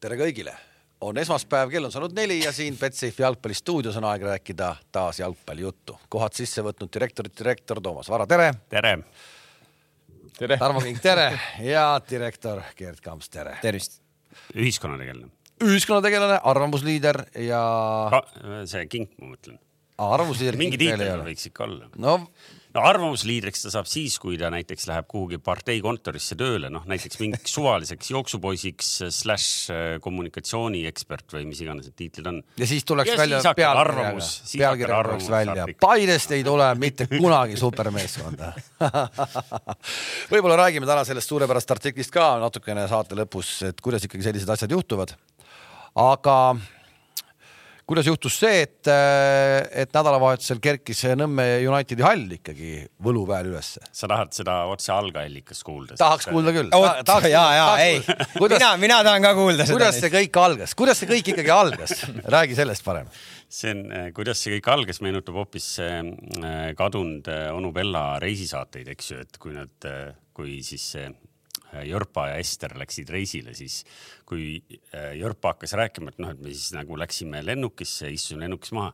tere kõigile, on esmaspäev, kell on saanud neli ja siin Betsafe jalgpallistuudios on aeg rääkida taas jalgpallijuttu. kohad sisse võtnud direktorit direktor Toomas Vara, tere. tere. tere. Tarmo King, tere ja direktor Gerd Kamps, tere. tervist. ühiskonnategelane. ühiskonnategelane, arvamusliider ja. see King, ma mõtlen. arvamusliider. mingi tiitel võiks ikka olla. no no arvamusliidriks ta saab siis, kui ta näiteks läheb kuhugi partei kontorisse tööle, noh näiteks mingiks suvaliseks jooksupoisiks slaš äh, kommunikatsiooniekspert või mis iganes need tiitlid on. ja siis tuleks ja välja pealkirjaga, pealkirjaga tuleks välja, Paidest ei tule mitte kunagi supermeeskonda võib-olla räägime täna sellest suurepärast artiklist ka natukene saate lõpus, et kuidas ikkagi sellised asjad juhtuvad. aga kuidas juhtus see, et, et nädalavahetusel kerkis Nõmme Unitedi hall ikkagi võluväel ülesse? sa tahad seda otse algallikast kuulda? tahaks kuulda küll. ja, ja ei, mina, mina tahan ka kuulda seda. kuidas see kõik algas, kuidas see kõik ikkagi algas? räägi sellest parem. see on, kuidas see kõik algas, meenutab hoopis äh, kadunud äh, onu Bella reisisaateid, eks ju, et kui nad, äh, kui siis see Jörpa ja Ester läksid reisile, siis kui äh, Jörpa hakkas rääkima, et noh, et me siis nagu läksime lennukisse, istusime lennukis maha.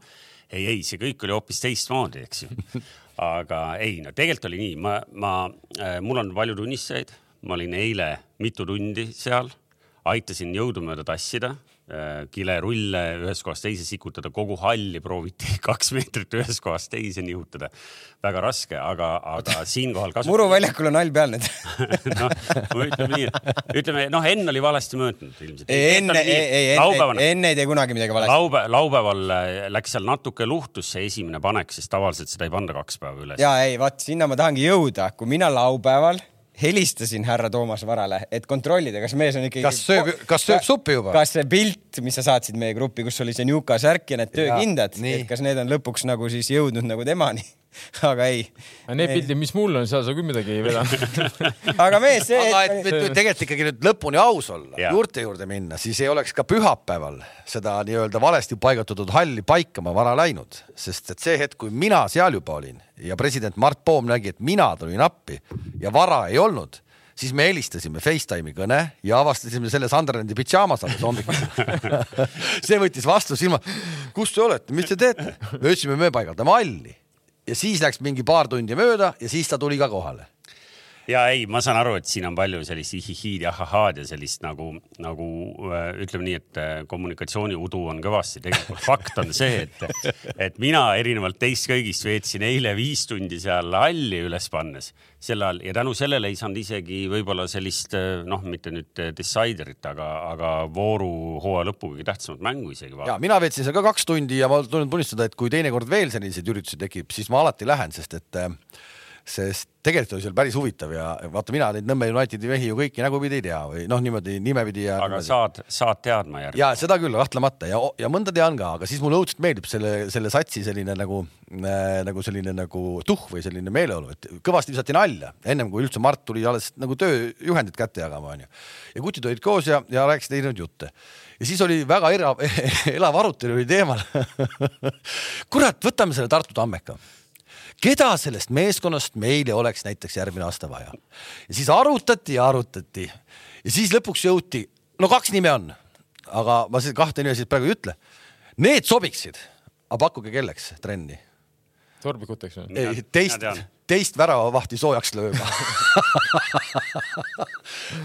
ei, ei, see kõik oli hoopis teistmoodi, eks ju. aga ei, no tegelikult oli nii, ma, ma, äh, mul on palju tunnistajaid, ma olin eile mitu tundi seal, aitasin jõudumööda tassida Äh, kilerulle ühest kohast teise sikutada, kogu halli prooviti kaks meetrit ühest kohast teise nihutada. väga raske, aga, aga siinkohal kasutab.... muruväljakul on hall peal nüüd noh, ütleme nii, ütleme noh, Enn oli valesti möödunud ilmselt. enne, ei, ei, enne, enne ei tee kunagi midagi valesti. laupäev, laupäeval äh, läks seal natuke luhtus see esimene panek, sest tavaliselt seda ei panda kaks päeva üles. ja ei, vaat sinna ma tahangi jõuda, kui mina laupäeval helistasin härra Toomas Varale, et kontrollida, kas mees on ikkagi. kas sööb, kas sööb suppi juba? kas see pilt, mis sa saatsid meie gruppi, kus oli see Njuka särk ja need töökindad, et kas need on lõpuks nagu siis jõudnud nagu temani aga ei. Need pildid, mis mul on, seal sa küll midagi ei veda aga mees see. aga et, et tegelikult ikkagi nüüd lõpuni aus olla, juurte juurde minna, siis ei oleks ka pühapäeval seda nii-öelda valesti paigutatud halli paikama vara läinud, sest et see hetk, kui mina seal juba olin ja president Mart Poom nägi, et mina tulin appi ja vara ei olnud siis me helistasime Facetime'i kõne ja avastasime selle Sunderlandi pidžaamas alles hommikul see võttis vastu silma. kus te olete, mis te teete? me ütlesime, me paigaldame halli ja siis läks mingi paar tundi mööda ja siis ta tuli ka kohale ja ei, ma saan aru, et siin on palju sellist ihihiid ja ahahaad ja sellist nagu, nagu äh, ütleme nii, et äh, kommunikatsiooniudu on kõvasti. tegelikult fakt on see, et, et mina erinevalt teist kõigist veetsin eile viis tundi seal halli üles pannes sel ajal ja tänu sellele ei saanud isegi võib-olla sellist äh, noh, mitte nüüd decider'it, aga, aga vooru hooaja lõpu kõige tähtsamat mängu isegi vaadata. ja mina veetsin seal ka kaks tundi ja ma tunnen tunnistada, et kui teinekord veel selliseid üritusi tekib, siis ma alati lähen, sest et äh, sest tegelikult oli seal päris huvitav ja vaata, mina neid Nõmme Unitedi mehi ju kõiki nägupidi ei tea või noh, niimoodi nimepidi ja. aga niimoodi. saad, saad teadma järgi. ja seda küll kahtlemata ja, ja mõnda tean ka, aga siis mulle õudselt meeldib selle, selle satsi selline nagu äh,, nagu selline nagu tuhh või selline meeleolu, et kõvasti visati nalja ennem kui üldse Mart tuli alles nagu tööjuhendit kätte jagama, onju. ja kutid olid koos ja, ja rääkisid erinevaid jutte ja siis oli väga elav, elav arutelu oli teemal kurat, võtame selle Tartu Tammeka keda sellest meeskonnast meile oleks näiteks järgmine aasta vaja. ja siis arutati ja arutati ja siis lõpuks jõuti, no kaks nime on, aga ma seda kahte nime siis praegu ei ütle. Need sobiksid, aga pakkuge kelleks trenni? sorbikuteks või? ei, teist, teist väravavahti soojaks lööma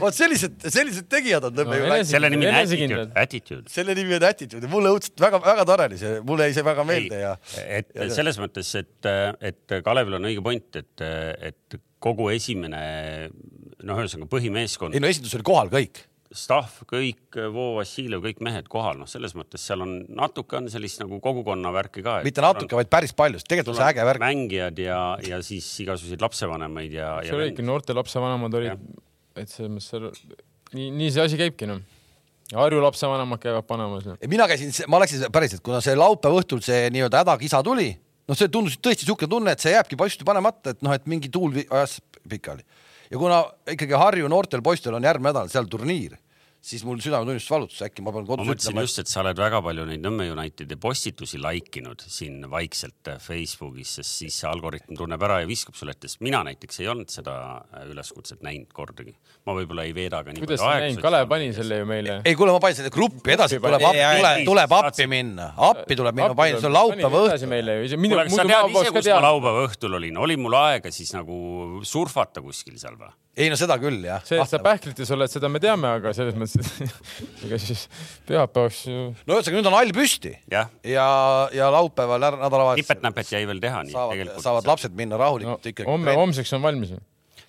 vot sellised, sellised tegijad on Nõmme no, selle nimi on attitude, attitude. selle nimi on attitude ja mulle õudselt väga-väga tore oli see, mulle jäi see väga meelde ja. et ja selles mõttes, et, et Kalevil on õige point, et, et kogu esimene noh, ühesõnaga põhimeeskond. ei no esindus oli kohal kõik staff, kõik, Vo Vassiljev, kõik mehed kohal, noh, selles mõttes seal on natuke on sellist nagu kogukonna värki ka. mitte natuke, vaid päris palju, tegelikult on see äge värk. mängijad ja, ja siis igasuguseid lapsevanemaid ja. see olidki noorte lapsevanemad olid, et selles mõttes seal nii, nii see asi käibki noh. Harju lapsevanemad käivad panemas no.. mina käisin, ma läksin päriselt, kuna see laupäeva õhtul see nii-öelda hädakisa tuli, noh, see tundus tõesti niisugune tunne, et see jääbki posti panemata, et noh, et mingi tuul ajas pikali ja kuna ikkagi Harju noortel poistel on järgmine nädal seal turniir, siis mul südametunnistus valutas, äkki ma pean kodus ma mõtlesin just, et sa oled väga palju neid Nõmme Unitedi postitusi like inud siin vaikselt Facebookis, sest siis see algoritm tunneb ära ja viskab sulle ette, sest mina näiteks ei olnud seda üleskutset näinud kordagi. ma võib-olla ei veeda ka nii kuidas sa näinud, Kalev pani selle ju meile. ei, kuule, ma panin selle gruppi edasi, tuleb appi, tuleb, tuleb appi minna, appi tuleb minna, ma panin selle laupäeva õhtul. kuule, kas sa tead ise, kus ma laupäeva õhtul olin, oli mul aega siis nagu surfata kuskil seal või? ei no seda küll jah. see, et sa pähklites oled, seda me teame, aga selles mõttes, et ega siis pühapäevaks ju. no ühesõnaga nüüd on hall püsti ja, ja, ja laupäeval nädalavahetusel. nipet-näpet jäi veel teha. saavad, saavad lapsed minna rahulikult no, ikkagi. homme, homseks on valmis ju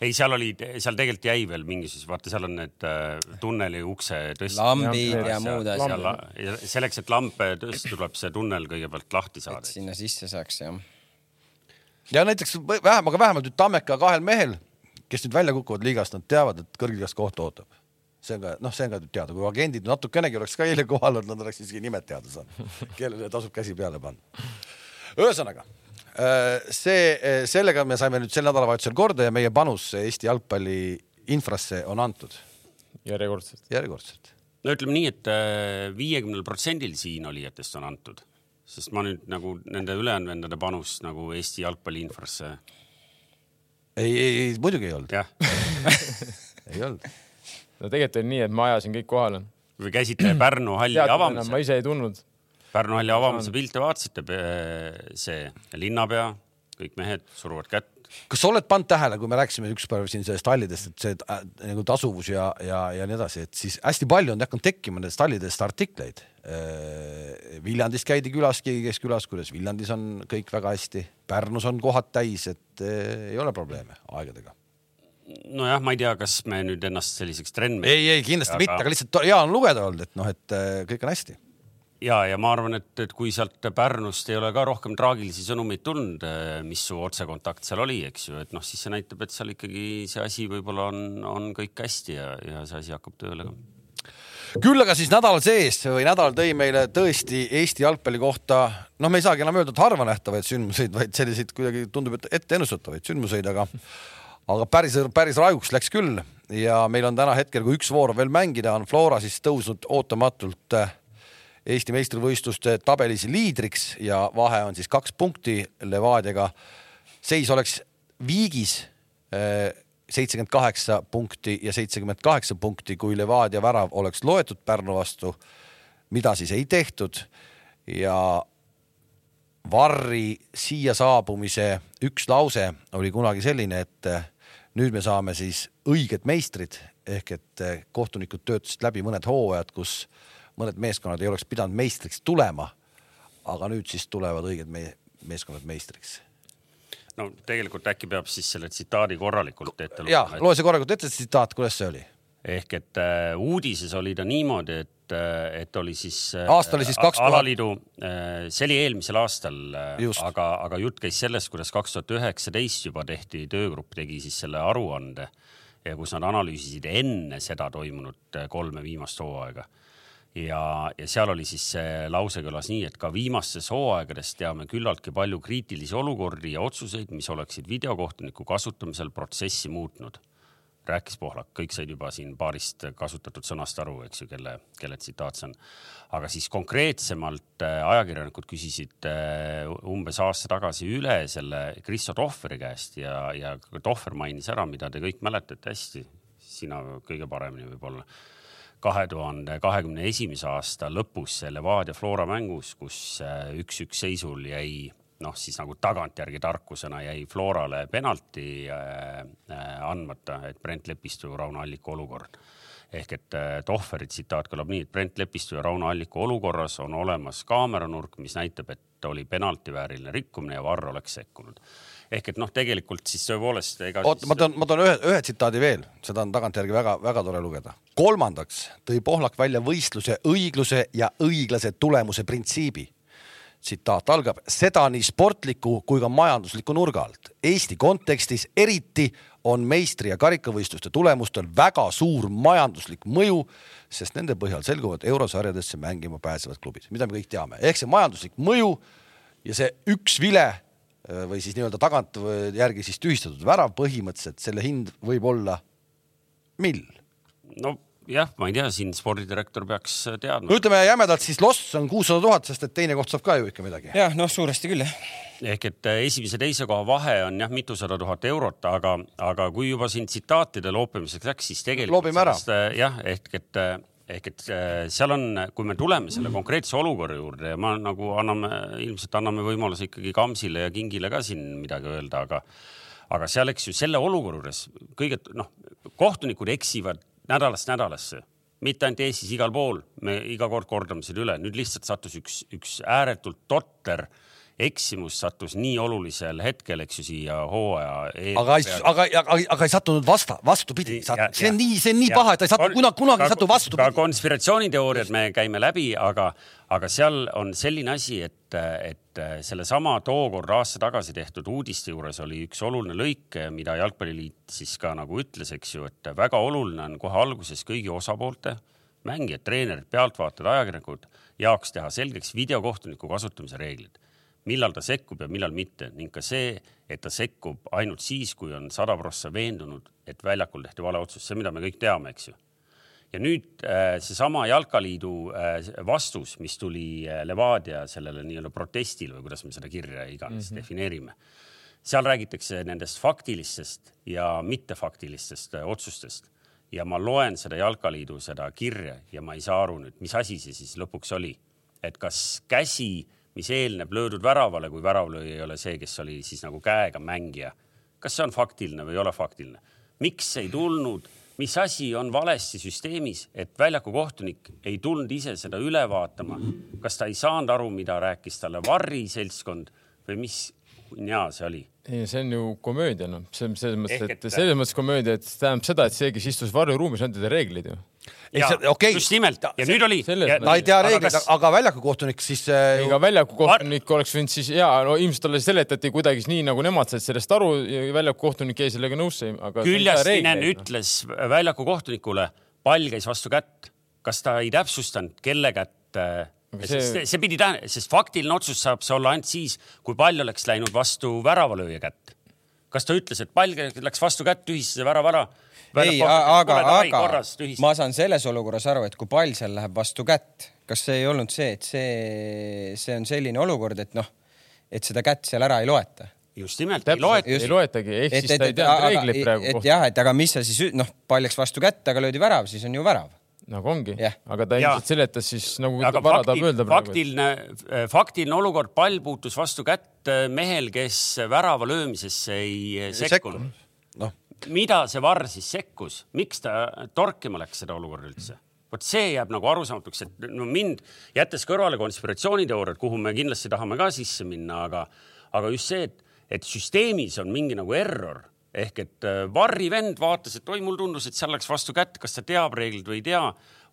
ei, seal oli, seal tegelikult jäi veel mingisuguse, vaata, seal on need äh, tunneli ukse tõstmised. lambid ja, ja muud asjad. selleks, et lampe tõsta, tuleb see tunnel kõigepealt lahti saada. et sinna sisse saaks, jah. ja näiteks vähem, aga vähemalt nüüd Tammeka kahel mehel kes nüüd välja kukuvad liigast, nad teavad, et kõrgliigas koht ootab. See on ka, noh, see on ka teada, kui agendid natukenegi oleks ka eile kohal olnud, nad oleks isegi nimed teada saanud, kellele tasub käsi peale panna. ühesõnaga, äh, see, äh, sellega me saime nüüd sel nädalavahetusel korda ja meie panus Eesti jalgpalli infrasse on antud. järjekordselt. järjekordselt. no ütleme nii, et äh, viiekümnel protsendil siin olijatest on antud, sest ma nüüd nagu nende ülejäänud vendade panust nagu Eesti jalgpalli infrasse ei, ei, ei muidugi ei olnud. ei olnud. No tegelikult oli nii, et ma ajasin kõik kohale. või käisite Pärnu halli avamise? ma ise ei tulnud. Pärnu halli avamise pilte vaatasite, see linnapea, kõik mehed suruvad kätt. kas sa oled pannud tähele, kui me rääkisime üks päev siin sellest hallidest, et see äh, nagu tasuvus ja, ja, ja nii edasi, et siis hästi palju on hakanud tekkima nendest hallidest artikleid Äh, Viljandist käidi külas, keegi käis külas, kuidas Viljandis on kõik väga hästi, Pärnus on kohad täis, et äh, ei ole probleeme aegadega. Nojah, ma ei tea, kas me nüüd ennast selliseks trendmees. ei, ei kindlasti aga... mitte, aga lihtsalt hea on lugeda olnud, et noh, et äh, kõik on hästi ja, ja ma arvan, et, et kui sealt Pärnust ei ole ka rohkem traagilisi sõnumeid tulnud, mis su otsekontakt seal oli, eks ju, et noh, siis see näitab, et seal ikkagi see asi võib-olla on, on kõik hästi ja, ja see asi hakkab tööle ka küll aga siis nädal sees või nädal tõi meile tõesti Eesti jalgpalli kohta, noh, me ei saagi enam öelda, et harvanähtavaid sündmuseid, vaid selliseid kuidagi tundub, et ette ennustatavaid sündmuseid, aga aga päris, päris rajuks läks küll. Ja meil on täna hetkel, kui üks voor veel mängida, on Flora siis tõusnud ootamatult äh, Eesti meistrivõistluste tabelis liidriks ja vahe on siis kaks punkti Levadiaga. seis oleks viigis äh, seitsekümmend kaheksa punkti ja seitsekümmend kaheksa punkti, kui Levadia värav oleks loetud Pärnu vastu, mida siis ei tehtud? Ja Varri siia saabumise üks lause oli kunagi selline, et eh, nüüd me saame siis õiged meistrid ehk et eh, kohtunikud töötasid läbi mõned hooajad, kus mõned meeskonnad ei oleks pidanud meistriks tulema. aga nüüd siis tulevad õiged me meeskonnad meistriks no tegelikult äkki peab siis selle tsitaadi korralikult ette lugema. ja, loe see korralikult ette, tsitaat, kuidas see oli? Ehk et äh, uudises oli ta niimoodi, et äh,, et oli siis äh,. aasta oli siis kaks tuhat. alaliidu äh,, see oli eelmisel aastal äh,, aga, aga jutt käis sellest, kuidas kaks tuhat üheksateist juba tehti, töögrupp tegi siis selle aruande ja kus nad analüüsisid enne seda toimunud äh, kolme viimast hooaega ja, ja seal oli siis see lause kõlas nii, et ka viimastes hooaegades teame küllaltki palju kriitilisi olukordi ja otsuseid, mis oleksid videokohtuniku kasutamisel protsessi muutnud. Rääkis Pohlak, kõik said juba siin paarist kasutatud sõnast aru, eks ju, kelle, kelle tsitaat see on. aga siis konkreetsemalt äh, ajakirjanikud küsisid äh, umbes aasta tagasi üle selle Kristo Tohveri käest ja, ja Tohver mainis ära, mida te kõik mäletate hästi, sina kõige paremini võib-olla kahe tuhande kahekümne esimese aasta lõpus Levadia Flora mängus, kus äh, üks-üks seisul jäi noh, siis nagu tagantjärgi tarkusena jäi Florale penalti äh, äh, andmata, et Brent Lepistu ja Rauno Alliku olukord. ehk et äh, Tohveri tsitaat kõlab nii, et Brent Lepistu ja Rauno Alliku olukorras on olemas kaameranurk, mis näitab, et oli penaltivääriline rikkumine ja Varr oleks sekkunud ehk et noh, tegelikult siis tõepoolest ega. oota, ma toon, ma toon ühe, ühe tsitaadi veel, seda on tagantjärgi väga-väga tore lugeda. kolmandaks tõi Pohlak välja võistluse õigluse ja õiglase tulemuse printsiibi. Tsitaat algab, seda nii sportliku kui ka majandusliku nurga alt. Eesti kontekstis eriti on meistri- ja karikavõistluste tulemustel väga suur majanduslik mõju, sest nende põhjal selguvad eurosarjadesse mängima pääsevad klubid, mida me kõik teame. ehk see majanduslik mõju ja see üks vile Äh, või siis nii-öelda tagantjärgi siis tühistatud värav, põhimõtteliselt selle hind võib olla mill. no jah, ma ei tea, siin spordidirektor peaks teadma. no ütleme jämedalt siis loss on kuussada tuhat, sest et teine koht saab ka ju ikka midagi. jah, noh, suuresti küll jah. ehk et äh, esimese, teise koha vahe on jah, mitusada tuhat eurot, aga, aga kui juba siin tsitaatide loopimiseks läks, siis tegelikult. loobime ära. jah, ehk et ehk et seal on, kui me tuleme selle konkreetse olukorra juurde ja ma nagu anname, ilmselt anname võimaluse ikkagi Kamsile ja Kingile ka siin midagi öelda, aga aga seal, eks ju, selle olukorra juures kõige noh, kohtunikud eksivad nädalast nädalasse, mitte ainult Eestis, igal pool, me iga kord kordame selle üle, nüüd lihtsalt sattus üks, üks ääretult totter eksimus sattus nii olulisel hetkel, eks ju, siia hooaja eel. aga, aga, aga, aga ei sattunud vasta, vastupidi, see on nii, see on nii ja, paha, et ta ei satu kunagi, kunagi ei satu vastupidi. ka konspiratsiooniteooriad me käime läbi, aga, aga seal on selline asi, et, et sellesama tookord aasta tagasi tehtud uudiste juures oli üks oluline lõik, mida Jalgpalliliit siis ka nagu ütles, eks ju, et väga oluline on kohe alguses kõigi osapoolte, mängijad, treenerid, pealtvaatajad, ajakirjanikud jaoks teha selgeks videokohtuniku kasutamise reeglid millal ta sekkub ja millal mitte ning ka see, et ta sekkub ainult siis, kui on sada prossa veendunud, et väljakul tehti vale otsus, see, mida me kõik teame, eks ju. ja nüüd äh, seesama Jalkaliidu äh, vastus, mis tuli äh, Levadia sellele nii-öelda protestile või kuidas me seda kirja iganes mm -hmm. defineerime. seal räägitakse nendest faktilistest ja mittefaktilistest otsustest ja ma loen seda Jalkaliidu seda kirja ja ma ei saa aru nüüd, mis asi see siis lõpuks oli, et kas käsi mis eelneb löödud väravale, kui väravlööja ei ole see, kes oli siis nagu käega mängija. kas see on faktiline või ei ole faktiline? miks ei tulnud, mis asi on valesti süsteemis, et väljaku kohtunik ei tulnud ise seda üle vaatama? kas ta ei saanud aru, mida rääkis talle Varri seltskond või mis nja see oli? Ei, see on ju komöödia, noh, selles mõttes, et selles mõttes komöödia, et tähendab seda, et see, kes istus varjuruumis, on teda reeglid ju Okay. just nimelt ja nüüd oli. ta ei tea reegleid, aga väljakukohtunik siis. Äh, ega väljakukohtunik Var... oleks võinud siis ja no ilmselt talle seletati kuidagi nii, nagu nemad said sellest aru ja väljakukohtunik jäi sellega nõusse. Küljastinen noh. ütles väljakukohtunikule, pall käis vastu kätt. kas ta ei täpsustanud, kelle kätt äh, See... See, see pidi tähendama, sest faktiline otsus saab see olla ainult siis, kui pall oleks läinud vastu väravalööja kätt. kas ta ütles, et pall läks vastu kätt, tühistas värava ära ei, aga, aga ma saan selles olukorras aru, et kui pall seal läheb vastu kätt, kas see ei olnud see, et see, see on selline olukord, et noh, et seda kätt seal ära ei loeta just nimelt, ei loeta. ei loetagi, ehk siis ta ei teadnud reeglit praegu. et jah, et aga mis sa siis, noh, pall läks vastu kätt, aga löödi värav, siis on ju värav nagu ongi yeah., aga ta ilmselt seletas siis nagu vara fakti, tahab öelda praegu. faktiline, äh, faktiline olukord, pall puutus vastu kätt äh, mehel, kes värava löömisesse ei äh, sekkunud. noh, mida see Varr siis sekkus, miks ta torkima läks seda olukorda üldse? vot see jääb nagu arusaamatuks, et no mind, jättes kõrvale konspiratsiooniteooriad, kuhu me kindlasti tahame ka sisse minna, aga, aga just see, et, et süsteemis on mingi nagu error ehk et äh, Varri vend vaatas, et oi, mulle tundus, et seal läks vastu kätt, kas ta teab reegleid või ei tea,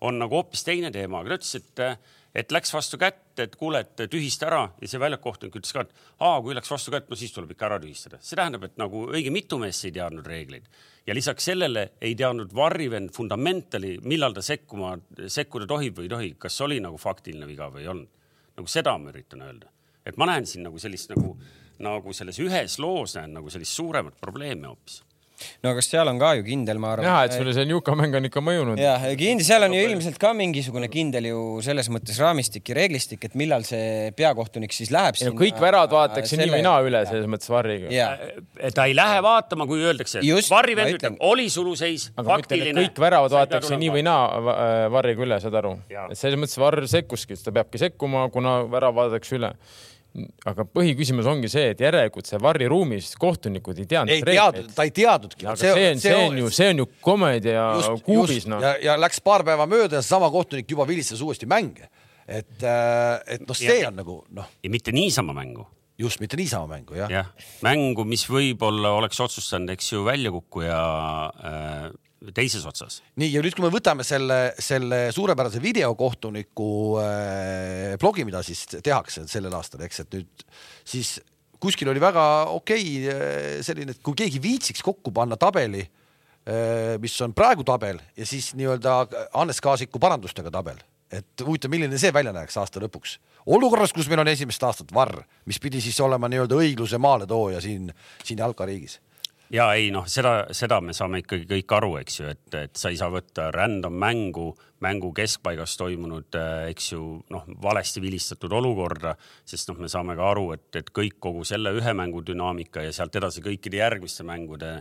on nagu hoopis teine teema, aga ta ütles, et äh, et läks vastu kätt, et kuule, et tühista ära ja see väljakukohtunik ütles ka, et aa, kui läks vastu kätt, no siis tuleb ikka ära tühistada. see tähendab, et nagu õige mitu meest ei teadnud reegleid ja lisaks sellele ei teadnud Varriven fundamentali, millal ta sekkuma, sekkuda tohib või ei tohi, kas oli nagu faktiline viga või ei olnud. nagu seda ma üritan öelda, et ma näen siin nagu sellist nagu, nagu selles ühes loos näen nagu sellist suuremat probleemi hoopis no kas seal on ka ju kindel, ma arvan. jah, et sulle see Njuka mäng on ikka mõjunud. jah, kindel, seal on ju ilmselt ka mingisugune kindel ju selles mõttes raamistik ja reeglistik, et millal see peakohtunik siis läheb. No, kõik väravad vaadatakse selle... nii või naa üle selles mõttes Varriga. ta ei lähe vaatama, kui öeldakse, Varri vend ütleb, oli suluseis, faktiline. kõik väravad vaadatakse nii või naa Varriga üle, saad aru? et selles mõttes Varr sekkuski, ta peabki sekkuma, kuna värav vaadatakse üle aga põhiküsimus ongi see, et järelikult see varriruumis kohtunikud ei teadnud. ei teadnud, ta ei teadnudki. aga see, see on, see on ju, see on ju komeedia just, kuubis. No. ja, ja läks paar päeva mööda ja seesama kohtunik juba vilistas uuesti mänge. et, äh, et noh, see ja, on nagu noh. ja mitte niisama mängu. just, mitte niisama mängu jah. jah, mängu, mis võib-olla oleks otsustanud, eks ju, väljakukkuja äh, teises otsas. nii ja nüüd, kui me võtame selle, selle suurepärase videokohtuniku äh, blogi, mida siis tehakse sellel aastal, eks, et nüüd siis kuskil oli väga okei okay, äh, selline, et kui keegi viitsiks kokku panna tabeli äh,, mis on praegu tabel ja siis nii-öelda Hannes Kaasiku parandustega tabel, et huvitav, milline see välja näeks aasta lõpuks. olukorras, kus meil on esimest aastat Varr, mis pidi siis olema nii-öelda õigluse maaletooja siin, siin jalkariigis ja ei noh, seda, seda me saame ikkagi kõik aru, eks ju, et, et sa ei saa võtta random mängu, mängu keskpaigas toimunud, eks ju, noh, valesti vilistatud olukorda, sest noh, me saame ka aru, et, et kõik kogu selle ühe mängu dünaamika ja sealt edasi kõikide järgmiste mängude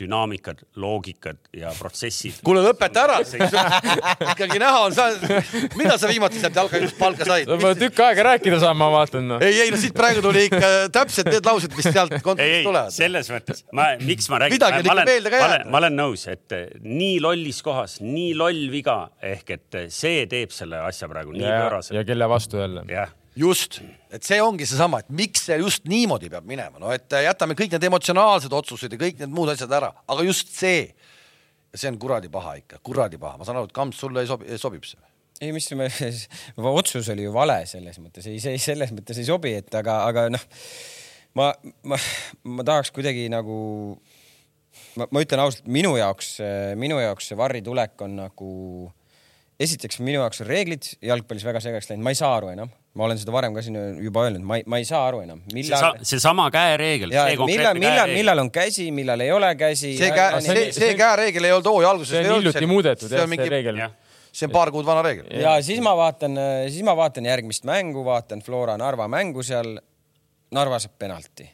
dünaamikad, loogikad ja protsessid. kuule, lõpeta ära ikkagi näha on, sa, millal sa viimati sealt jalkapallist palka said? sa pead tükk aega rääkida saama, ma vaatan no.. ei, ei no siit praegu tuli ikka täpselt need laused, mis sealt kontekstist tulevad. selles mõttes, ma, miks ma räägin. midagi on ikka meelde ka jäänud. ma olen nõus, et eh, nii lollis kohas, nii loll viga ehk et eh, see teeb selle asja praegu nii pöörase. ja kelle vastu jälle. jah just, et see ongi seesama, et miks see just niimoodi peab minema, no et äh, jätame kõik need emotsionaalsed otsused ja kõik need muud asjad ära, aga just see, see on kuradi paha ikka, kuradi paha, ma saan aru, et Kamps sulle ei sobi, sobib see. Ei, mis me, otsus oli ju vale selles mõttes, ei, see selles mõttes ei sobi, et aga, aga noh, ma, ma, ma tahaks kuidagi nagu, ma, ma ütlen ausalt, minu jaoks, minu jaoks see Varri tulek on nagu, esiteks minu jaoks on reeglid jalgpallis väga segaks läinud, ma ei saa aru enam ma olen seda varem ka siin juba öelnud, ma ei, ma ei saa aru enam, millal. seesama see käereegel. millal, millal, millal on käsi, millal ei ole käsi. see käe, see, see käereegel ei olnud hooaja alguses. see on hiljuti muudetud jah, see reegel. see on paar kuud vana reegel. ja siis ma vaatan, siis ma vaatan järgmist mängu, vaatan Flora Narva mängu seal. Narva saab penalti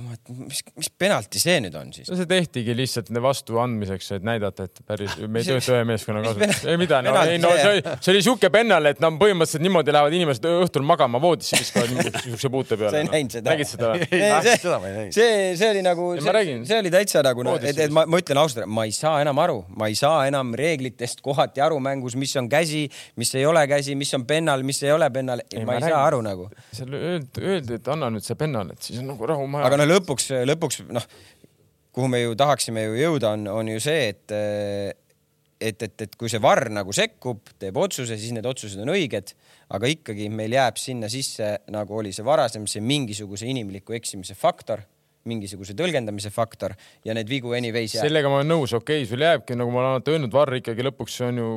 mis, mis penalti see nüüd on siis? no see tehtigi lihtsalt vastuandmiseks, et näidata, et päris me ei tööta ühe meeskonna kasuks. ei mida, no, ei, no see, see oli sihuke pennal, et no põhimõtteliselt niimoodi lähevad inimesed õhtul magama voodisse, viskavad niisuguse puute peale. sa ei näinud seda? nägid seda või? see, see, see oli nagu, see oli täitsa nagu, et, et ma, ma ütlen ausalt, ma ei saa enam aru, ma ei saa enam reeglitest kohati aru mängus, mis on käsi, mis ei ole käsi, mis on pennal, mis ei ole pennal. ma ei saa aru nagu. seal öeldi, öeldi, et anna nüüd see pennal, et siis on nagu rahu maha. Lõpuks, lõpuks noh, kuhu me ju tahaksime ju jõuda, on, on ju see, et et, et, et kui see varr nagu sekkub, teeb otsuse, siis need otsused on õiged, aga ikkagi meil jääb sinna sisse, nagu oli see varasem, see mingisuguse inimliku eksimise faktor mingisuguse tõlgendamise faktor ja need vigu anyways jääb. sellega ma olen nõus, okei okay,, sul jääbki, nagu ma olen alati öelnud, varr ikkagi lõpuks on ju,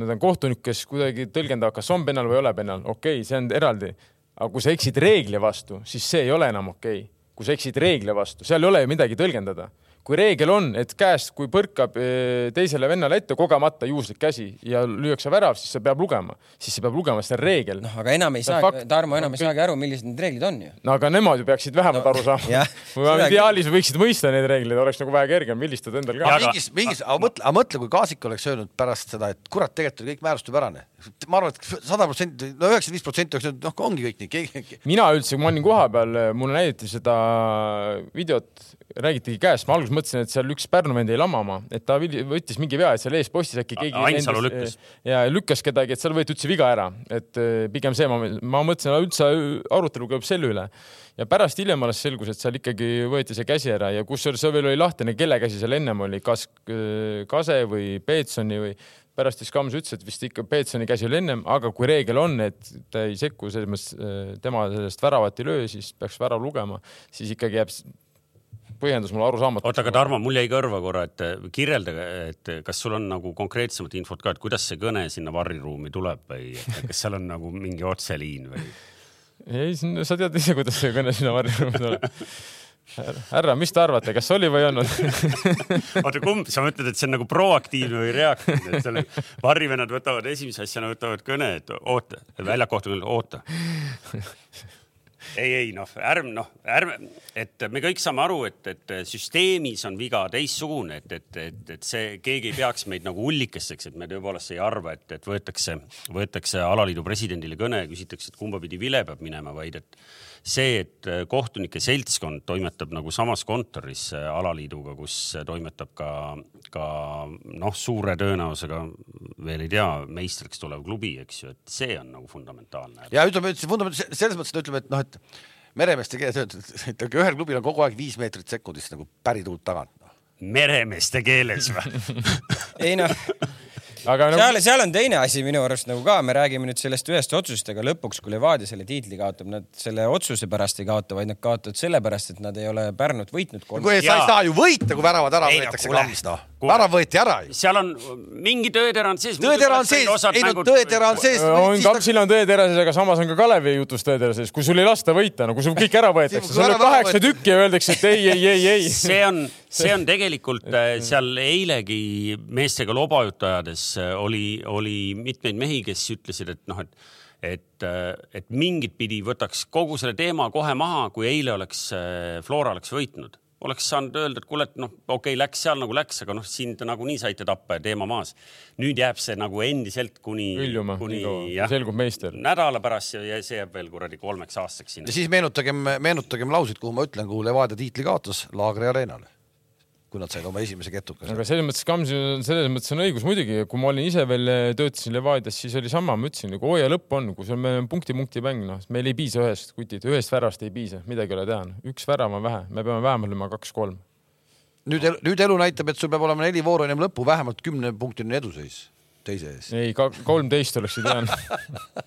need on kohtunikud, kes kuidagi tõlgendavad, kas on pennal või ei ole pennal, okei okay,, see on eraldi. aga kui sa eksid reegli vastu, siis see ei ole enam okei okay kui sa eksid reegli vastu, seal ei ole ju midagi tõlgendada kui reegel on, et käest, kui põrkab eh, teisele vennale ette kogemata juhuslik käsi ja lüüakse värav, siis see peab lugema, siis see peab lugema, see on reegel. noh, aga enam ei saa, Tarmo enam ei saagi aru, millised need reeglid on ju. no aga nemad ju peaksid vähemalt no, aru saama või ideaalis võiksid mõista neid reegleid, oleks nagu vähe kergem vilistada endal ka. mingis, mingis, aga mõtle, aga mõtle, kui Kaasik oleks öelnud pärast seda, et kurat, tegelikult oli kõik määrustepärane. ma arvan, et sada protsenti, no üheksakümmend viis protsenti oleks öelnud, noh, ongi kõik nii keegi. mina üldse, kui ma olin kohapeal, mulle näidati seda videot räägitigi käest, ma alguses mõtlesin, et seal üks Pärnu vend jäi lamama, et ta võttis mingi vea, et seal ees postis äkki keegi. Ainsalu lükkas. ja lükkas kedagi, et seal võeti üldse viga ära, et eh, pigem see, ma, ma mõtlesin, üldse arutelu käib selle üle ja pärast hiljem alles selgus, et seal ikkagi võeti see käsi ära ja kusjuures see veel oli lahtine, kelle käsi seal ennem oli, kas eh, Kase või Peetsoni või pärast siis Kams ütles, et vist ikka Peetsoni käsi oli ennem, aga kui reegel on, et ta ei sekku, selles mõttes eh, tema sellest väravat ei löö, siis peaks värav lugema, siis ikkagi jääb põhjendus mulle arusaamatuks. oota, aga Tarmo, mul jäi kõrva korra, et kirjeldage, et kas sul on nagu konkreetsemat infot ka, et kuidas see kõne sinna varriruumi tuleb või kas seal on nagu mingi otseliin või? ei, sa tead ise, kuidas see kõne sinna varriruumi tuleb härra, mis te arvate, kas oli või ei olnud oota, kumb, sa mõtled, et see on nagu proaktiivne või reaktiivne, et seal varrivennad võtavad esimese asjana võtavad kõne, et oota, väljakohtul oota ei, ei noh, ärme noh, ärme, et me kõik saame aru, et, et süsteemis on viga teistsugune, et, et, et, et see, keegi ei peaks meid nagu ullikesteks, et me tõepoolest ei arva, et, et võetakse, võetakse alaliidu presidendile kõne ja küsitakse, et kumba pidi vile peab minema, vaid et see, et äh, kohtunike seltskond toimetab nagu samas kontoris äh, alaliiduga, kus äh, toimetab ka, ka noh, suure tõenäosusega veel ei tea, meistriks tulev klubi, eks ju, et see on nagu fundamentaalne. ja ütleme, et see fundament selles mõttes, et ütleme, et noh, et meremeeste keeles öeldud, et ühel klubil on kogu aeg viis meetrit sekundis nagu pärituult tagant no.. meremeeste keeles või ei noh aga nagu, seal, seal on teine asi minu arust nagu ka, me räägime nüüd sellest ühest otsusest, aga lõpuks, kui Levadia selle tiitli kaotab, nad selle otsuse pärast ei kaota, vaid nad kaotavad sellepärast, et nad ei ole Pärnut võitnud kolm kui sa ei saa ju võita, kui väravad ära Ei no võetakse kuule. kambist, noh. Värav võeti ära ju. seal on mingi tõetera on sees. tõetera on sees, ei no tõetera on sees. on Kampsil on tõetera sees, aga samas on ka Kalevi jutus tõetera sees, kui sul ei lasta võita, no kui sul kõik ära võetakse, sul on kaheksa tükki ja öeldakse, et ei, ei, ei, ei. see on, see on tegelikult äh, seal eilegi meestega lobajutu ajades äh, oli, oli mitmeid mehi, kes ütlesid, et noh, et et, et mingit pidi võtaks kogu selle teema kohe maha, kui eile oleks äh, Flora oleks võitnud oleks saanud öelda, et kuule, et noh, okei okay,, läks seal nagu läks, aga noh, siin te nagunii saite tappa ja teema maas. nüüd jääb see nagu endiselt kuni, kuni jah, selgub meister. nädala pärast ja, ja see jääb veel kuradi kolmeks aastaks sinna ja. siis meenutagem, meenutagem lauseid, kuhu ma ütlen, kuhu Levadia tiitli kaotas, Laagri areenale. Kui nad said oma esimese ketuka. aga selles mõttes Kamsil, selles mõttes on õigus muidugi, kui ma olin ise veel, töötasin Levadias, siis oli sama, ma ütlesin, nagu hooaja lõpp on, kui sul meil on punkti-punkti mäng, noh, meil ei piisa ühest kutid, ühest väravast ei piisa, midagi ei ole teha, üks värav on vähe, me peame vähemalt lööma kaks-kolm. nüüd, nüüd elu näitab, et sul peab olema neli vooru ennem lõppu, vähemalt kümnepunktine eduseis teise ees. ei, kolmteist oleks ju tean,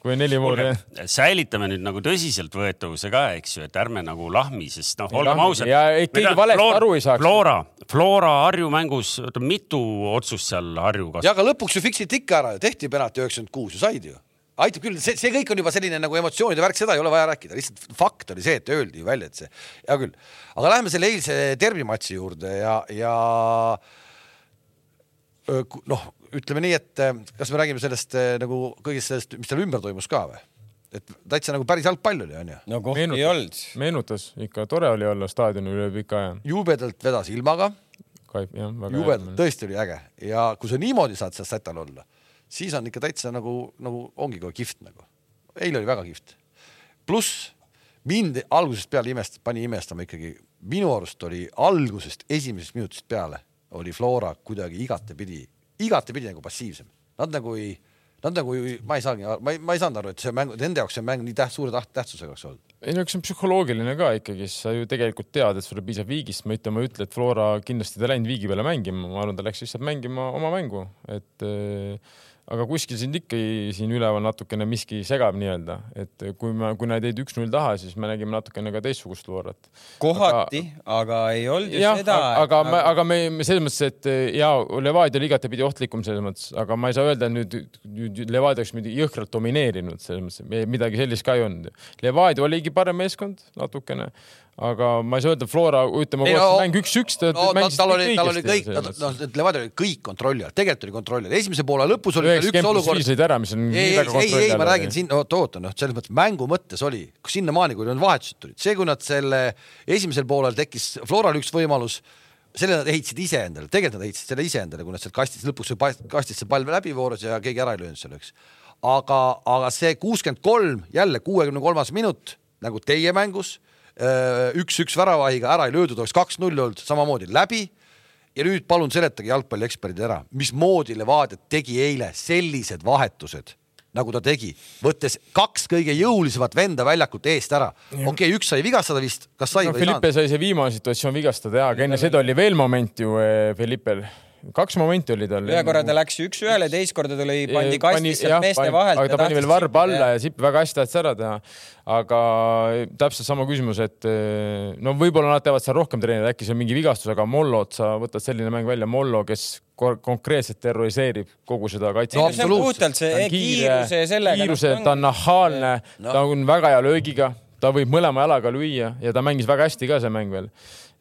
kui on neli voori. säilitame nüüd nagu tõsiseltvõetavuse ka, eks ju, et ärme nagu lahmi, sest noh, Ei olgem ausad. Ja et keegi valesti aru ei saaks. Flora, Flora Harju mängus, oota mitu otsust seal Harju ja kasutas? aga lõpuks ju fiksiti ikka ära ju, tehti penalti üheksakümmend kuus ju said ju. aitab küll, see, see kõik on juba selline nagu emotsioonide värk, seda ei ole vaja rääkida, lihtsalt fakt oli see, et öeldi ju välja, et see, hea küll. aga läheme selle eilse derbimatši juurde ja, ja noh, ütleme nii, et äh, kas me räägime sellest äh, nagu kõigest sellest, mis seal ümber toimus ka või? et täitsa nagu päris jalgpall oli, onju. no kohti ei olnud. meenutas ikka, tore oli olla staadionil üle pika aja. jubedalt vedas ilmaga, jubedalt, tõesti oli äge ja kui sa niimoodi saad seal sätal olla, siis on ikka täitsa nagu, nagu ongi kohe kihvt nagu. eile oli väga kihvt. pluss mind algusest peale imest-, pani imestama ikkagi, minu arust oli algusest esimesest minutist peale oli Flora kuidagi igatepidi, igatepidi nagu passiivsem. Nad nagu ei, nad nagu ei, ma ei saagi, ma ei, ma ei saanud aru, et see mäng, nende jaoks see mäng nii täht-, suure taht-, tähtsusega oleks olnud. ei no eks see on psühholoogiline ka ikkagi, sa ju tegelikult tead, et sulle piisab viigist, ma ütlen, ma ei ütle, et Flora kindlasti ta läinud viigi peale mängima, ma arvan, ta läks lihtsalt mängima oma mängu, et äh, aga kuskil sind ikka siin üleval natukene miski segab nii-öelda, et kui me, kui nad jäid üks-null taha, siis me nägime natukene ka teistsugust Florat. kohati, aga ei olnud ju jah, seda. aga, aga, aga me, me selles mõttes, et ja Levadia oli igatepidi ohtlikum selles mõttes, aga ma ei saa öelda, et nüüd, nüüd Levadia oleks muidugi jõhkralt domineerinud selles mõttes, midagi sellist ka ei olnud. Levadia oligi parem meeskond natukene, aga ma ei saa öelda, Flora, ütleme, no, no- mäng üks-üks, ta no mängis tal oli, tal oli kõik, noh, Levadia oli kõik kontrolli all, tegelikult oli kontrolli all, esimese poole lõpus oli üks olukord viis. lõid ära, mis on ei, nii ei, väga ei, ei, kontrolli ma all räägin siin, oota, oota, noh, selles mõttes mängu mõttes oli, sinnamaani, kui need vahetused tulid, see, kui nad selle esimesel poolel tekkis Floral üks võimalus, selle nad ehitasid ise endale, tegelikult nad ehitasid selle ise endale, kui nad sealt kastist lõpuks kastist see pall läbi voorus ja keegi ära ei löönud seal, eks. aga, aga see kuuskümmend kolm, jälle kuuekümne kolmas minut nagu teie mängus, üks-üks väravahiga ära ei löödud, oleks kaks-null olnud samamoodi läbi ja nüüd palun seletage jalgpallieksperdid ära, mismoodi Levadia tegi eile sellised vahetused, nagu ta tegi, võttes kaks kõige jõulisemat venda väljakult eest ära. okei okay,, üks sai vigastada vist, kas sai no või ei Felipe saanud? sai see viimane situatsioon vigastada ja, aga enne seda oli veel moment ju eh, Felipel, kaks momenti oli tal. ühe korra ta läks üks-ühele, teist korda ta lõi, pandi kastist jah, sealt meeste vahelt. aga ta pani veel varba alla ja Sipp väga hästi tahtis ära teha. aga täpselt sama küsimus, et eh, no võib-olla nad teevad seal rohkem treenida, äkki see on mingi vigastus, aga Mollot sa võtad selline mäng välja, Mollo, kes ko- konkreetselt terroriseerib kogu seda kaitse No see on puhtalt see ta on kiiruse ja sellega. kiiruse, ta on nahaalne no., ta on väga hea löögiga, ta võib mõlema jalaga lüüa ja ta mängis väga hästi ka see mäng veel.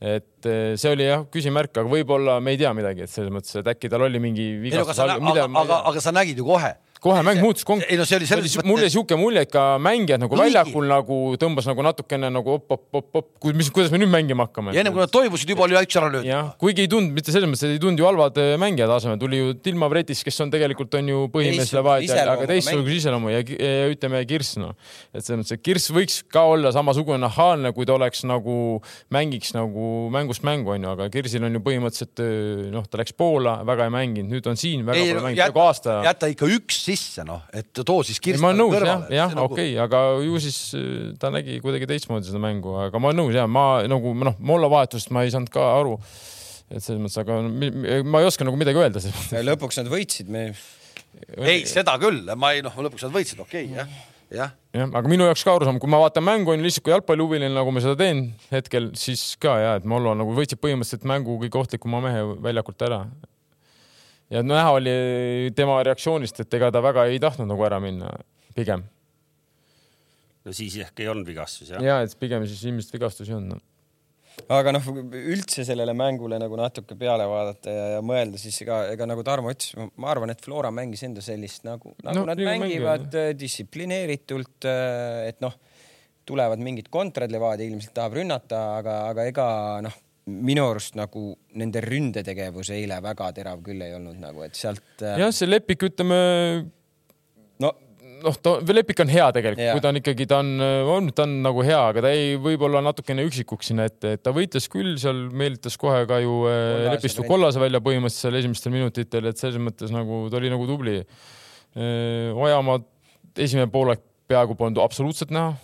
Et eh, see oli jah küsimärk, aga võib-olla me ei tea midagi, et selles mõttes, et äkki tal oli mingi aga vigastus sa, aga, aga, aga sa nägid ju kohe. Kohe mäng muutus. ei no see oli selles mõttes. mul jäi siuke mulje, ikka mängijad nagu Lõigi. väljakul nagu tõmbas nagu natukene nagu op-op-op-op, mis, kuidas me nüüd mängima hakkame. ja ennem kui nad toimusid, juba oli üks ära löödud. jah, kuigi ei tundnud, mitte selles mõttes, et ei tundunud ju halvad eh, mängijad asemel, tuli ju Dilma Vretis, kes on tegelikult on ju põhimees Levadia, aga teistsuguse iseloomu ja, ja ütleme Kirss noh, et selles mõttes, et Kirss võiks ka olla samasugune nahaalne, kui ta oleks nagu mängiks nagu mängust mängu onju, aga Kirsil on ju põhimõtteliselt eh, noh, ta läks Poola, väga ei mänginud, nüüd on siin, väga ei pole mänginud, nagu aasta jäta ikka üks sisse noh, et too siis ei, kirst ma olen nõus jah, kõrvale. jah, See nagu- okei, aga ju siis äh, ta nägi kuidagi teistmoodi seda mängu, aga ma olen nõus ja ma nagu noh, Mollo vahetust ma ei saanud ka aru. et selles mõttes, aga ma ei oska nagu midagi öelda lõpuks nad võitsid, me ei, seda küll, ma ei noh, lõpuks nad võitsid, okei okay,, jah, jah. jah, aga minu jaoks ka arusaam, kui ma vaatan mängu, on lihtsalt kui jalgpallihuviline, nagu ma seda teen hetkel, siis ka ja, et Mollo nagu võtsid põhimõtteliselt mängu kõige ohtlikuma mehe väljakult ära. Ja näha oli tema reaktsioonist, et ega ta väga ei tahtnud nagu ära minna, pigem no siis ehk ei olnud vigastus jah ja et pigem siis ilmselt vigastusi on no.. aga noh, üldse sellele mängule nagu natuke peale vaadata ja, ja mõelda, siis ega, ega nagu Tarmo ütles, ma arvan, et Flora mängis enda sellist nagu, nagu No, no, nad mängivad äh, distsiplineeritult, et noh, tulevad mingid kontrad, Levadia ilmselt tahab rünnata, aga, aga ega noh, minu arust nagu nende ründetegevus eile väga terav küll ei olnud nagu, et sealt. jah, see Lepik, ütleme no noh, ta, Lepik on hea tegelikult kui ta on ikkagi, ta on, on, ta on nagu hea, aga ta jäi võib-olla natukene üksikuks sinna ette, et ta võitles küll seal, meelitas kohe ka ju äh, Kollase Lepistu kollase välja põhimõtteliselt seal esimestel minutitel, et selles mõttes nagu ta oli nagu tubli. Ojamaa esimene poolek peaaegu polnud absoluutselt näha.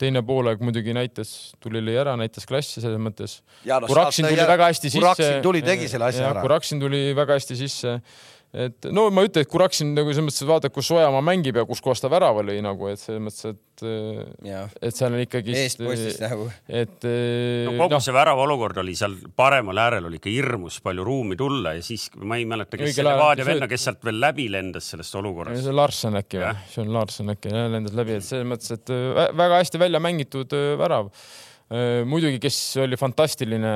Teine poolek muidugi näitas, tuli lõi ära, näitas klassi selles mõttes. Ja Kuraksin tuli väga hästi sisse. Kuraksin tuli, tegi selle asja ära. Kuraksin tuli väga hästi sisse et no ma ei ütle, et Kuraksin nagu selles mõttes, et vaata, kus Ojamaa mängib ja kus kohas ta värava lõi nagu, et selles mõttes, et, jah, et seal on ikkagi. eestpostist nagu. et no noh kogu, see värava olukord oli seal paremal äärel oli ikka hirmus palju ruumi tulla ja siis ma ei mäleta, kes see Levadia venna, kes sealt veel läbi lendas sellest olukorrast see. Larson äkki või see on Larson äkki, lendas läbi, et selles mõttes, et vä- väga hästi välja mängitud värav. muidugi, kes oli fantastiline,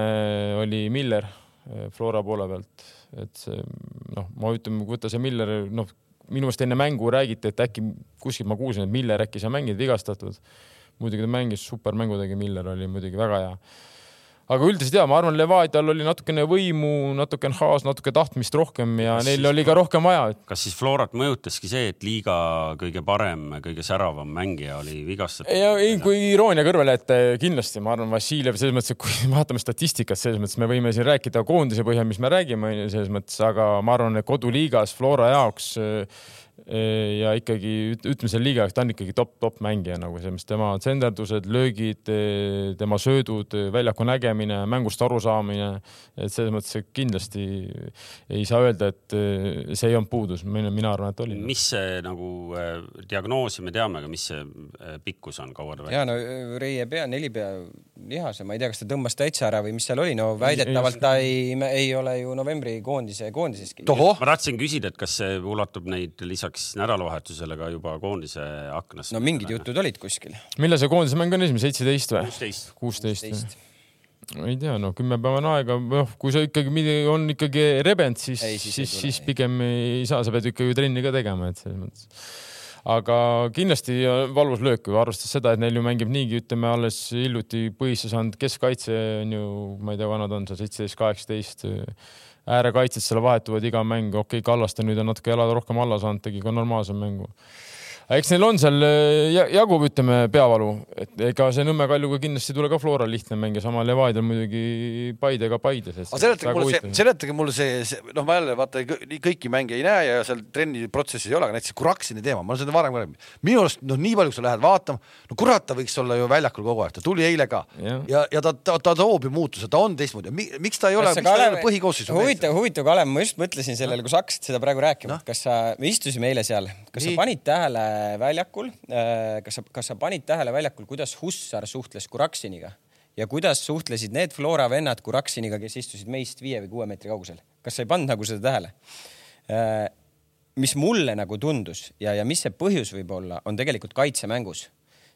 oli Miller Flora poole pealt, et see noh, ma ütlen, võta see Miller, noh, minu meelest enne mängu räägiti, et äkki kuskilt ma kuulsin, et Miller äkki saa mängida, vigastatud. muidugi ta mängis, supermängu tegi, Miller oli muidugi väga hea aga üldiselt ja ma arvan, Levadial oli natukene võimu, natukene haas, natuke tahtmist rohkem ja Kas neil siis- oli ka rohkem vaja, kas siis Florat mõjutaski see, et liiga kõige parem, kõige säravam mängija oli vigastatud? ja ei, kui iroonia kõrvale, et eh, kindlasti ma arvan, Vassiljev selles mõttes, et kui vaatame statistikat, selles mõttes me võime siin rääkida koondise põhjal, mis me räägime, selles mõttes, aga ma arvan, et koduliigas Flora jaoks eh, ja ikkagi üt- ütleme selle liiga jaoks, ta on ikkagi top-top mängija nagu selles mõttes, tema tsenderdused, löögid, tema söödud, väljaku nägemine, mängust arusaamine, et selles mõttes kindlasti ei saa öelda, et see ei olnud puudus, mina mina arvan, et oli. mis see nagu diagnoosi me teame, aga mis see pikkus on, kaua ta ja no Reie pea, nelipea lihase, ma ei tea, kas ta tõmbas täitsa ära või mis seal oli, no väidetavalt ta ei, ei ole ju novembri koondise, koondiseski. ma tahtsin küsida, et kas see ulatub neid lisaks nädalavahetusele ka juba koondise aknast? no mingid jutud olid kuskil. millal see koondise mäng on esimene, seitseteist või? kuusteist. kuusteist. ei tea, no kümme päeva on aega, noh, kui sa ikkagi midagi on ikkagi rebend, siis, siis siis, siis pigem ei saa, sa pead ikkagi trenni ka tegema, et selles mõttes. aga kindlasti valus löök arvestades seda, et neil ju mängib niigi, ütleme alles hiljuti põhisse saanud keskkaitse on ju, ma ei tea, vanad on seal seitseteist, kaheksateist äärekaitsjad seal vahetuvad iga mäng, okei okay,, Kallaste nüüd on natuke jalad rohkem alla saanud, tegi ka normaalse mängu. Eks neil on seal ja- jagub, ütleme, peavalu, et ega see Nõmme Kaljuga kindlasti ei tule ka Floral lihtne mäng ja sama Levadial muidugi Paidega Paides. aga seletage mulle see, seletage mulle see, see, noh, ma jälle vaata kõiki mänge ei näe ja seal trenni protsessis ei ole, aga näiteks Kuraksini teema, ma olen seda varem ka rääkinud. minu arust noh, nii palju, kui sa lähed vaatama, no kurat, ta võiks olla ju väljakul kogu aeg, ta tuli eile ka ja, ja, ja ta, ta, ta toob ju muutuse, ta on teistmoodi, miks ta ei ole, miks ta ei ole põhikoosseisu mees? huvitav, huvitav, Kalev, ma just mõtlesin sellele, kui sa hakkasid seda praegu rääkima no., kas sa, me istusime eile seal, kas Nii. sa panid tähele väljakul, kas sa, kas sa panid tähele väljakul, kuidas Hussar suhtles Kuraksiniga? Ja kuidas suhtlesid need Flora vennad Kuraksiniga, kes istusid meist viie või kuue meetri kaugusel, kas sa ei pannud nagu seda tähele? mis mulle nagu tundus ja, ja mis see põhjus võib olla, on tegelikult kaitsemängus.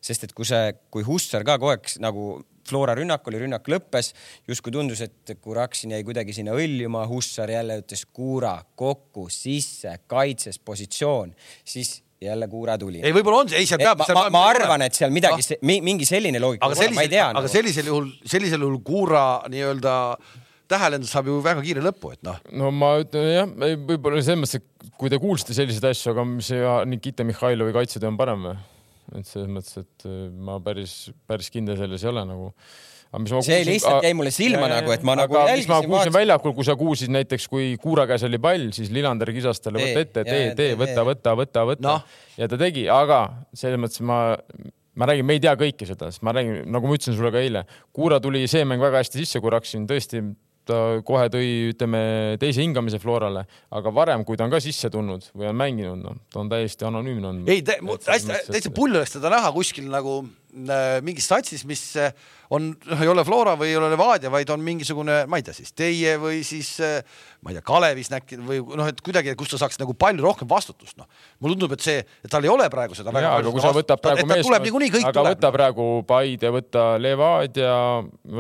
Sest et kui see, kui Hussar ka kogu aeg nagu Flora rünnak oli, rünnak lõppes, justkui tundus, et Kuraksin jäi kuidagi sinna õljuma, Hussar jälle ütles kuura kokku, sisse, kaitses positsioon, siis jälle kuura tuli. ei, võib-olla on see, ei seal peab. ma, ma, ma arvan, et seal midagi Ah. mingi selline loogika aga sellisel, tea aga nagu. sellisel juhul, sellisel juhul Kuura nii-öelda tähelendus saab ju väga kiire lõpu, et noh, no ma ütlen jah, võib-olla selles mõttes, et kui te kuulsite selliseid asju, aga mis ja Nikita Mihhailovi kaitsetöö on parem või? et selles mõttes, et äh, ma päris, päris kindel selles ei ole nagu. See lihtsalt jäi mulle silma nagu, et ma nagu jälgisin, ma kuulsin vaatasin. väljakul, kui sa kuulsid näiteks, kui Kuura käes oli pall, siis Lillander kisas talle Tee, võtta ette, tee, tee, võta, võta, võta, võta Noh. ja ta tegi, aga selles mõttes ma ma räägin, me ei tea kõike seda, sest ma räägin, nagu ma ütlesin sulle ka eile, Kuura tuli see mäng väga hästi sisse, kui Raksin tõesti ta kohe tõi, ütleme, teise hingamise Florale, aga varem, kui ta on ka sisse tulnud või on mänginud, noh, ta on täiesti anonüümne olnud. ei, hästi, täitsa pull oleks teda näha kuskil nagu mingis satsis, mis äh, on, noh, ei ole Flora või ei ole Levadia, vaid on mingisugune, ma ei tea siis teie või siis äh, ma ei tea, Kalevis näkki või noh, et kuidagi, kus ta saaks nagu palju rohkem vastutust, noh. mulle tundub, et see, et tal ei ole praegu seda väga ja, aga kui sa võtad praegu meeskond, aga tuleb. võta praegu Paide, võta Levadia,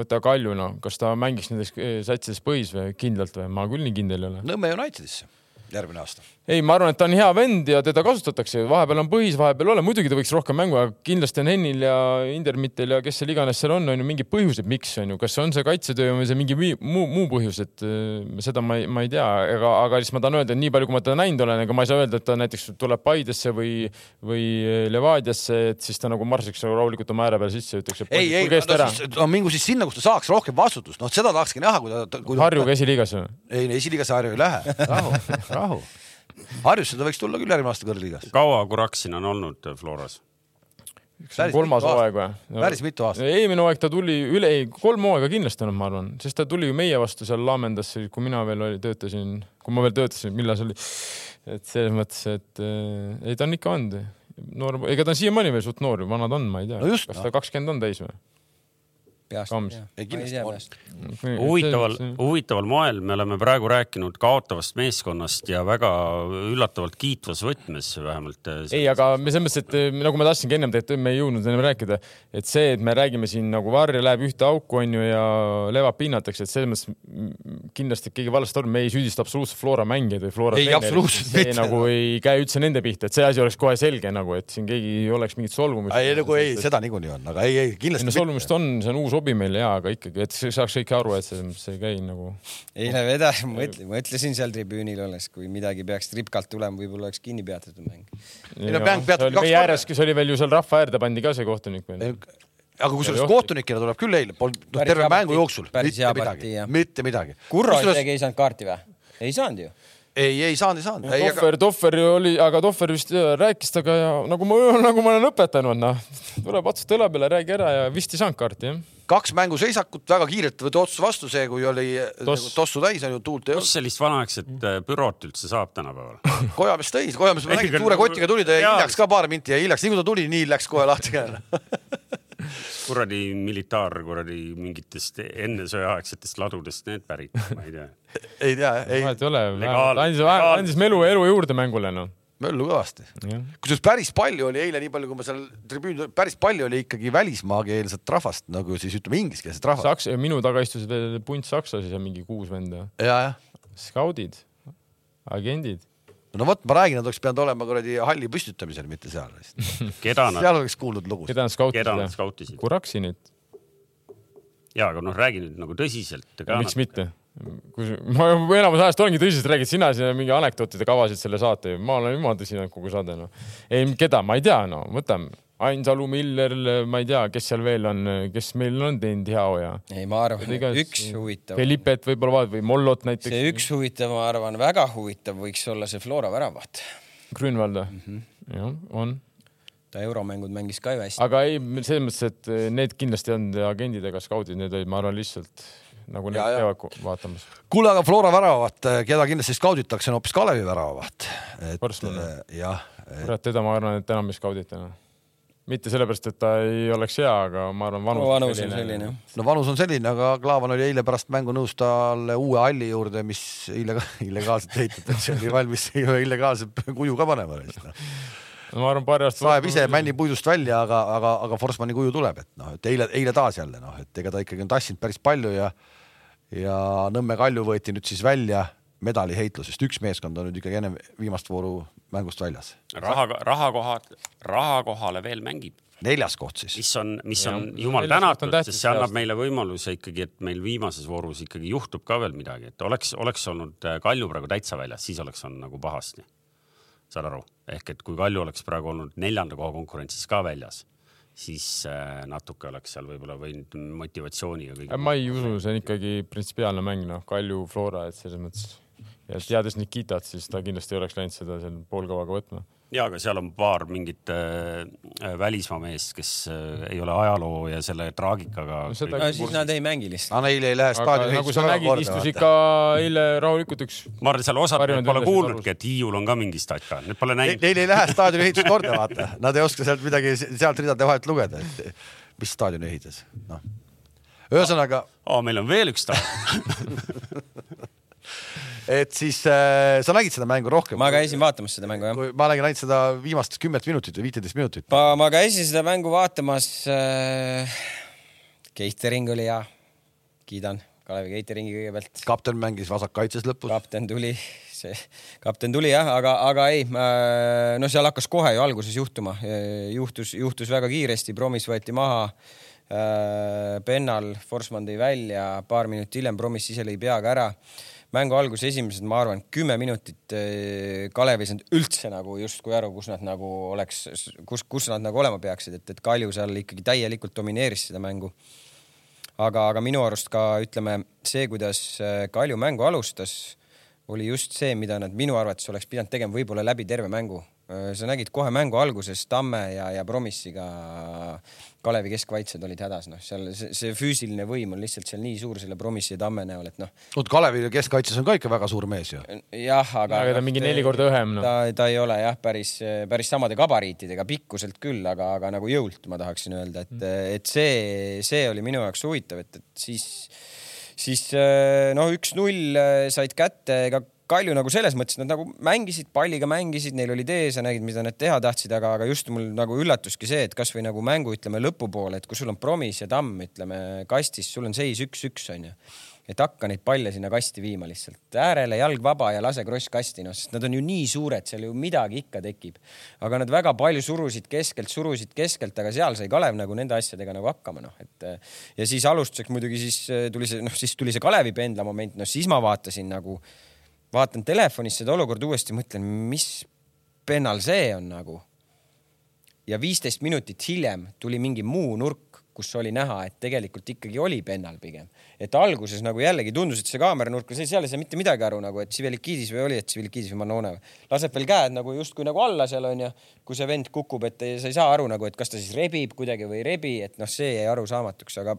võta Kalju, noh, kas ta mängiks nendes eh, satsides põhis või kindlalt või? ma küll nii kindel ei ole. Nõmme Unitedisse järgmine aasta. ei, ma arvan, et ta on hea vend ja teda kasutatakse, vahepeal on põhis, vahepeal ei ole, muidugi ta võiks rohkem mängu, aga kindlasti on Hennil ja Indermittel ja kes seal iganes seal on, on ju mingid põhjused, miks on ju, kas on see kaitsetöö või see mingi muu, muu põhjus, et äh, seda ma ei, ma ei tea, aga, aga lihtsalt ma tahan öelda, et nii palju, kui ma teda näinud olen, ega ma ei saa öelda, et ta näiteks tuleb Paidesse või, või Levadiasse, et siis ta nagu marsiks nagu rahulikult oma ääre peale sisse, ütleks, et ei, ei, no mingu siis sinna, kus ta saaks rohkem vastutust, noh, seda tahakski näha, kui ta, kui ta. Harjuga esiliigas või? ei, esiliigas Harju ei lähe, rahu, rahu. Harjusse ta võiks tulla küll järgmine aasta kõrgliigas. kaua Kuraksin on olnud Floras? kolmas hooaeg või? päris mitu aastat. eelmine hooaeg ta tuli üle, ei kolm hooaega kindlasti olnud, ma arvan, sest ta tuli ju meie vastu seal Laamendasse, kui mina veel oli, töötasin, kui ma veel töötasin, millal see oli. et selles mõttes, et äh, ei, ta on ikka olnud noor, ega ta on siiamaani veel suht noor, vana ta on, ma ei tea no, kas ta kakskümmend on täis või? Peast. huvitaval, huvitaval moel me oleme praegu rääkinud kaotavast meeskonnast ja väga üllatavalt kiitvas võtmes vähemalt. Äh, ei, aga me selles mõttes, et äh, nagu ma tahtsingi ennem tegelikult, me ei jõudnud ennem rääkida, et see, et me räägime siin nagu Varje läheb ühte auku onju ja levab pinnateks, et selles mõttes kindlasti keegi valesti arvab, me ei süüdista absoluutselt Flora mängijaid või Flora ei, absoluutselt mitte. nagu ei käi üldse nende pihta, et see asi oleks kohe selge nagu, et siin keegi ei oleks mingit solvumist. ei, nagu ei, seda niikuinii on, aga ei, ei kindlasti. solvumist on, see on uus hobi meil ja, aga ikkagi, et saaks kõik aru, et selles mõttes ei käi nagu. eile vedas, mõtlesin, mõtlesin seal tribüünil olles, kui midagi peaks tripkalt tulema, võib-olla oleks kinni peatatud mäng. ei no mäng peatati kaks korda. kes oli veel ju seal rahva äärde pandi ka see kohtunik veel. aga kusjuures kohtunikele tuleb küll eile, polnud noh, terve mängu jooksul mitte midagi, mitte midagi. Kurro isegi ei saanud kaarti või? ei saanud ju ei, ei saanud, ei saanud. Tohver aga..., Tohver ju oli, aga Tohver vist rääkis temaga ja nagu ma, nagu ma olen õpetanud, noh, tuleb otsast õla peale, räägi ära ja vist ei saanud kaarti, jah kaks mänguseisakut, väga kiirelt võeti otsus vastu, see, kui oli Toss. nagu tossu täis, on ju, tuult ei olnud. kust sellist vanaaegset äh, büroot üldse saab tänapäeval Kojamees tõi, Kojamees, ma nägin, suure kotiga tuli, ta jäi hiljaks ka paar minti, jäi hiljaks, nii kui ta tuli, nii läks kohe lahti käele kuradi militaar, kuradi mingitest enne sõjaaegsetest ladudest need pärit, ma ei tea. ei tea, ei. vahet ei ole, andis, andis melu elu juurde mängule, noh möllu kõvasti. kusjuures päris palju oli eile, nii palju, kui ma seal tribüünil, päris palju oli ikkagi välismaakeelset rahvast, nagu siis ütleme ingliskeelset rahvast. Saks-, minu taga istus veel punt sakslasi, seal mingi kuus venda. skaudid, agendid. no vot, ma räägin, nad oleks pidanud olema kuradi halli püstitamisel, mitte seal keda nad? seal oleks kuulnud lugu. keda nad skautisid? Kuraksinit. ja, aga noh, räägi nüüd nagu tõsiselt. miks mitte? Kus ma enamus ajast olengi tõsiselt, räägid sina siin mingi anekdootidega avasid selle saate, ma olen jumala tõsine kogu saade noh. ei, keda, ma ei tea, no võtame Ainsalu, Miller, ma ei tea, kes seal veel on, kes meil on teinud hea hoia. ei, ma arvan, üks huvitav. Felipet võib-olla vaatad või Mollot näiteks. see üks huvitav, ma arvan, väga huvitav võiks olla see Flora väravaht. Grünwald või mm? -hmm. jah, on ta euromängud mängis ka ju hästi. aga ei, selles mõttes, et need kindlasti on agendid ega skaudid, need olid, ma arvan, lihtsalt nagu need peavad vaatamas. kuule, aga Flora väravaht, keda kindlasti skauditakse, on hoopis Kalevi väravaht. jah. kurat, teda ma arvan, et enam ei skaudita noh mitte sellepärast, et ta ei oleks hea, aga ma arvan, vanus, no, vanus on selline. no vanus on selline, aga Klaavan oli eile pärast mängu nõus talle uue halli juurde, mis illega, illegaalselt ehitatakse, oli valmis illegaalselt kuju ka panema no ma arvan, paari aasta saeb ise männi puidust välja, aga, aga, aga Forsmani kuju tuleb, et noh, et eile, eile taas jälle noh, et ega ta ikkagi on tassinud päris palju ja ja Nõmme Kalju võeti nüüd siis välja medaliheitlusest, üks meeskond on nüüd ikkagi enne viimast vooru mängust väljas. raha, rahakohad, raha kohale veel mängib. neljas koht siis. mis on, mis on ja, jumal tänatud, sest see annab meile võimaluse ikkagi, et meil viimases voorus ikkagi juhtub ka veel midagi, et oleks, oleks olnud äh, Kalju praegu täitsa väljas, siis oleks olnud nagu pahasti saad aru, ehk et kui Kalju oleks praegu olnud neljanda koha konkurentsis ka väljas, siis äh, natuke oleks seal võib-olla võinud motivatsiooni ja kõik. ma ei usu, see on ikkagi printsipiaalne mäng, noh, Kalju, Flora, et selles mõttes ja teades Nikitat, siis ta kindlasti ei oleks läinud seda seal poolkavaga võtma ja, aga seal on paar mingit äh, välismaa meest, kes äh, ei ole ajaloo ja selle traagikaga No seda- no siis nad ei mängi lihtsalt. aga neil ei lähe staadioni nagu sa nägid, istus ikka eile rahulikult üks. ma arvan, seal osad pole kuulnudki, et Hiiul on ka mingi statka, need pole näinud. Neil ei lähe staadioni ehitus korda, vaata, nad ei oska sealt midagi sealt ridade vahelt lugeda, et mis staadioni ehitas, noh. ühesõnaga, aa, meil on veel üks staat. et siis äh, sa nägid seda mängu rohkem? ma käisin vaatamas seda mängu jah. ma nägin ainult seda viimast kümmet minutit või viiteist minutit. ma, ma käisin seda mängu vaatamas äh,. Catering oli hea, kiidan Kalevi Cateringi kõigepealt. kapten mängis vasakkaitses lõpus. kapten tuli, see kapten tuli jah, aga, aga ei, no seal hakkas kohe ju alguses juhtuma, juhtus, juhtus väga kiiresti, Promis võeti maha. Pennal, Forsman tõi välja, paar minutit hiljem Promis ise lõi peaga ära. Mängu alguse esimesed, ma arvan, kümme minutit eh, Kalev ei saanud üldse nagu justkui aru, kus nad nagu oleks, kus, kus nad nagu olema peaksid, et, et Kalju seal ikkagi täielikult domineeris seda mängu aga, aga minu arust ka ütleme see, kuidas äh, Kalju mängu alustas, oli just see, mida nad minu arvates oleks pidanud tegema võib-olla läbi terve mängu. sa nägid kohe mängu alguses Tamme ja, ja Promissiga Kalevi keskkaitsjad olid hädas, noh, seal see, see füüsiline võim on lihtsalt seal nii suur selle Promissi ja Tamme näol, et noh, oot, Kalevi keskkaitses on ka ikka väga suur mees ju. jah, aga. aga ta mingi neli korda õhem noh. ta, ta ei ole jah, päris, päris samade gabariitidega, pikkuselt küll, aga, aga nagu jõult ma tahaksin öelda, et, et see, see oli minu jaoks huvitav, et, et siis, siis noh, üks-null said kätte, ega Kalju nagu selles mõttes, nad nagu mängisid, palliga mängisid, neil olid ees ja nägid, mida nad teha tahtsid, aga, aga just mul nagu üllatuski see, et kasvõi nagu mängu ütleme lõpupoole, et kui sul on Promis ja Tamm, ütleme kastis, sul on seis üks-üks onju et hakka neid palle sinna kasti viima lihtsalt äärele jalg vaba ja lase kross kasti, noh, sest nad on ju nii suured, seal ju midagi ikka tekib. aga nad väga palju surusid keskelt, surusid keskelt, aga seal sai Kalev nagu nende asjadega nagu hakkama, noh, et ja siis alustuseks muidugi siis tuli see, noh, siis tuli see Kalevi pendla moment, noh siis ma vaatasin nagu, vaatan telefonis seda olukorda uuesti, mõtlen, mis pennal see on nagu ja viisteist minutit hiljem tuli mingi muu nurk, kus oli näha, et tegelikult ikkagi oli pennal pigem. et alguses nagu jällegi tundus, et see kaameranurk, seal ei saa mitte midagi aru nagu, et Tsivilikidis või oli, et Tsivilikidis või Manone või, laseb veel käed nagu justkui nagu alla seal onju, kui see vend kukub, et ei- sa ei saa aru nagu, et kas ta siis rebib kuidagi või ei rebi, et noh, see jäi arusaamatuks, aga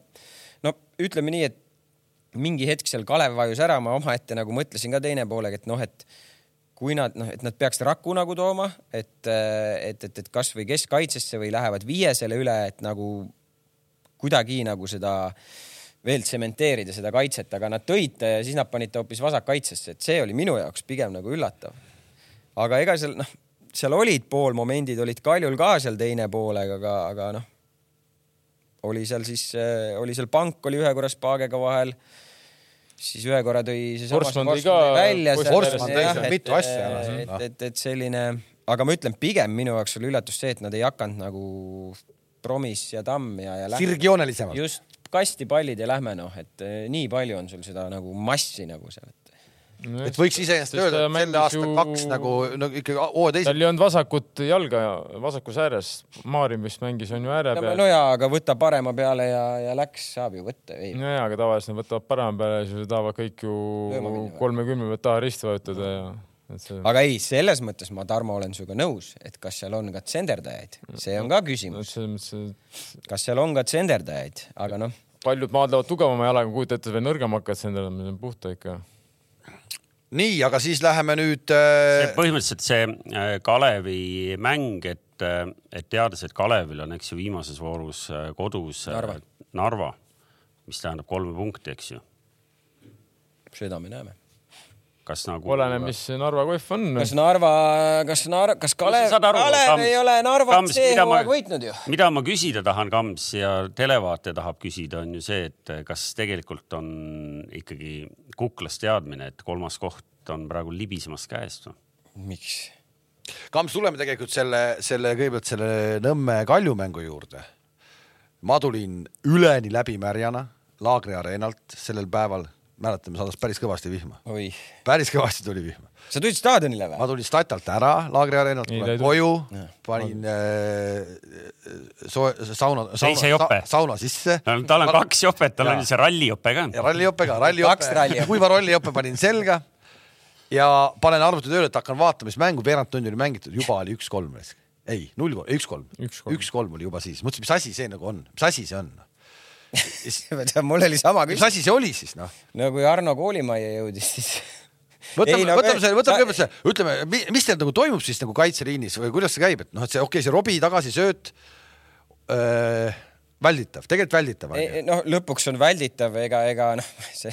no ütleme nii, et mingi hetk seal Kalev vajus ära, ma omaette nagu mõtlesin ka teine poolega, et noh, et kui nad noh, et nad peaks Raku nagu tooma, et, et, et, et kasvõi keskkaitsesse või lähevad viiesele üle, et nagu kuidagi nagu seda veel tsementeerida seda kaitset, aga nad tõid ja siis nad panid ta hoopis vasakkaitsesse, et see oli minu jaoks pigem nagu üllatav. aga ega seal noh, seal olid poolmomendid olid Kaljul ka seal teine poolega, aga, aga noh, oli seal siis, oli seal pank oli ühe korra Spaagega vahel siis ühe korra tõi see Forsman tõi ka välja. mitu asja ära, et et, et selline, aga ma ütlen, pigem minu jaoks oli üllatus see, et nad ei hakanud nagu Promis ja Tamm ja, ja sirgjoonelisemalt. just kasti pallid ja lähme noh, et eh, nii palju on sul seda nagu massi nagu seal, et et võiks iseenesest Sest öelda, et selle aasta ju- kaks nagu no ikkagi hooaja teisel tal ei olnud vasakut jalga vasakus ääres. Maarin vist mängis, on ju ääre no, peal no. jaa, aga võta parema peale ja, ja läks, saab ju võtta ju. nojaa, aga tavaliselt nad võtavad parema peale, siis tahavad kõik ju kolmekümne pealt taha risti vajutada ja et see. aga ei, selles mõttes ma, Tarmo, olen sinuga nõus, et kas seal on ka tsenderdajaid, see on ka küsimus, mõttes, et kas seal on ka tsenderdajaid, aga noh, paljud maadlevad tugevama jalaga, kujuta ette, veel nõrgem hakkad endale, see on puhta ikka. nii, aga siis läheme nüüd äh,. põhimõtteliselt see äh, Kalevi mäng, et, et teades, et Kalevil on, eks ju, viimases voorus äh, kodus äh, Narva. Narva, mis tähendab kolme punkti, eks ju. seda me näeme. Kas nagu. oleneb, mis Narva kohv on. kas Narva, kas Narva, kas Kalev, Kalev Kams- ei ole Narvat see mida ma- hooaeg võitnud ju. mida ma küsida tahan, Kams ja televaataja tahab küsida, on ju see, et kas tegelikult on ikkagi kuklas teadmine, et kolmas koht on praegu libisemas käest või? miks? Kams, tuleme tegelikult selle, selle kõigepealt selle Nõmme Kalju mängu juurde. ma tulin üleni läbimärjana Laagri areenalt sellel päeval, mäletame, sadas päris kõvasti vihma, oi, päris kõvasti tuli vihma. sa tulid staadionile või? ma tulin Statalt ära Laagri areenalt, Ei, ta tulen koju, panin äh, soe- sauna, sauna sauna sisse. tal on kaks jopet, tal on see rallijope ka. ja rallijope ka, rallijope kuiva rallijope panin selga ja panen arvuti tööle, et hakkan vaatama, siis mängu veerand tundi oli mängitud, juba oli üks-kolm. ei, null, Üks-kolm. üks-kolm oli juba siis, mõtlesin, mis asi see nagu on, mis asi see on. Mis mul oli sama küsimus. asi see oli siis noh? no kui Arno koolimajja jõudis, siis võtame no võtame me- selle, võtame kõigepealt see, ütleme, mis teil nagu toimub siis nagu kaitseliinis või kuidas see käib, et noh, et see okei okay,, see Robbie tagasisööt äh,, välditav, tegelikult välditav on ju. noh, lõpuks on välditav, ega, ega noh, see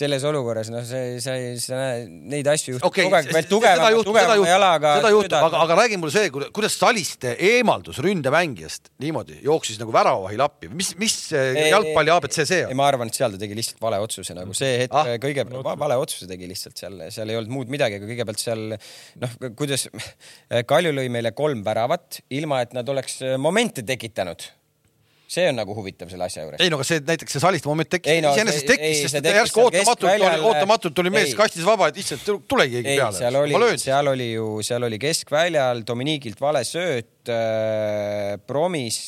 selles olukorras noh, see, see, sa näed neid asju juhtub okei kogu aeg veel tugevama, tugevama jalaga. seda juhtub, aga, aga räägi mulle see, kuidas Saliste eemaldus ründemängijast niimoodi jooksis nagu väravahil appi, mis, mis see jalgpalli abc see ei, on? ma arvan, et seal ta tegi lihtsalt vale otsuse nagu see hetk Ah. kõigepealt va- vale otsuse tegi lihtsalt seal, seal ei olnud muud midagi, aga kõigepealt seal noh, kuidas Kalju lõi meile kolm väravat, ilma et nad oleks momente tekitanud. See on nagu huvitav selle asja juures. ei no aga see näiteks see Saliste moment tekkis no iseenesest tekkis, sest tekkis järsku seal ootamatult, keskväljal- ootamatult tuli mees kastis vaba, et issand, tule keegi ei, peale. seal oli, seal oli ju, seal oli keskväljal Dominigilt vale sööt äh,, promis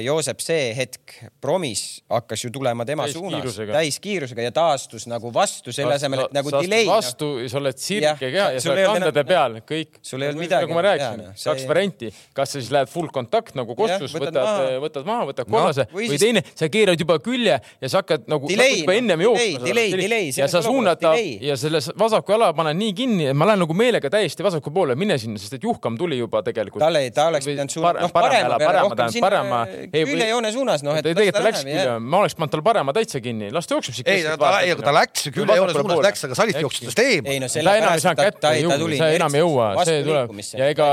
Joosep see hetk, promis hakkas ju tulema tema suunas Täiskiirusega. ja taastus nagu vastu selle asemel, et nagu delay. vastu ja sa oled sirge keha ja sa oled kandade peal, kõik. Sul ei olnud midagi nagu ma rääkisin noh,, kaks varianti, kas sa siis lähed full kontakt nagu kossus, võtad võtad maha., võtad kollase või või siis- teine, sa keerad juba külje ja sa hakkad nagu Delay, juba noh, ennem delay, jooksma. delay, delay, ja selles sa suunad ta delay. ja selle vasaku jala panen nii kinni, et ma lähen nagu meelega täiesti vasaku poole, mine sinna, sest et juhkam tuli juba tegelikult. tal ei, ta oleks pidanud suunama, noh parema peale rohkem sinna küljejoone suunas, noh et. tegelikult ta läks külje, ma oleks pannud tal parema täitsa kinni, las ta jookseb siit ei, ta, ei, aga ta läks küljejoone suunas läks, aga Saliste jooksis tast eemal. ei no ei sellepärast, et ta, ta, ta tuli sa enam ei jõua, see tuleb ja ega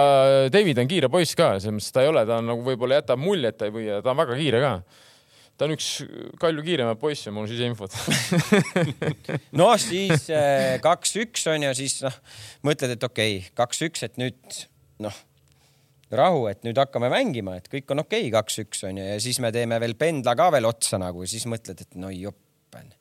David on kiire poiss ka, selles mõttes ta ei ole, ta on nagu võib-olla jätab mulje, et ta ei või, ta on väga kiire ka. ta on üks Kalju kiiremaid poisse, mul on siseinfot. no siis äh, kaks-üks on ju, siis noh, mõtled, et okei okay,, kaks-üks, et nüüd noh, rahu, et nüüd hakkame mängima, et kõik on okei okay,, kaks-üks on ju, ja siis me teeme veel pendla ka veel otsa nagu, siis mõtled, et no joppen.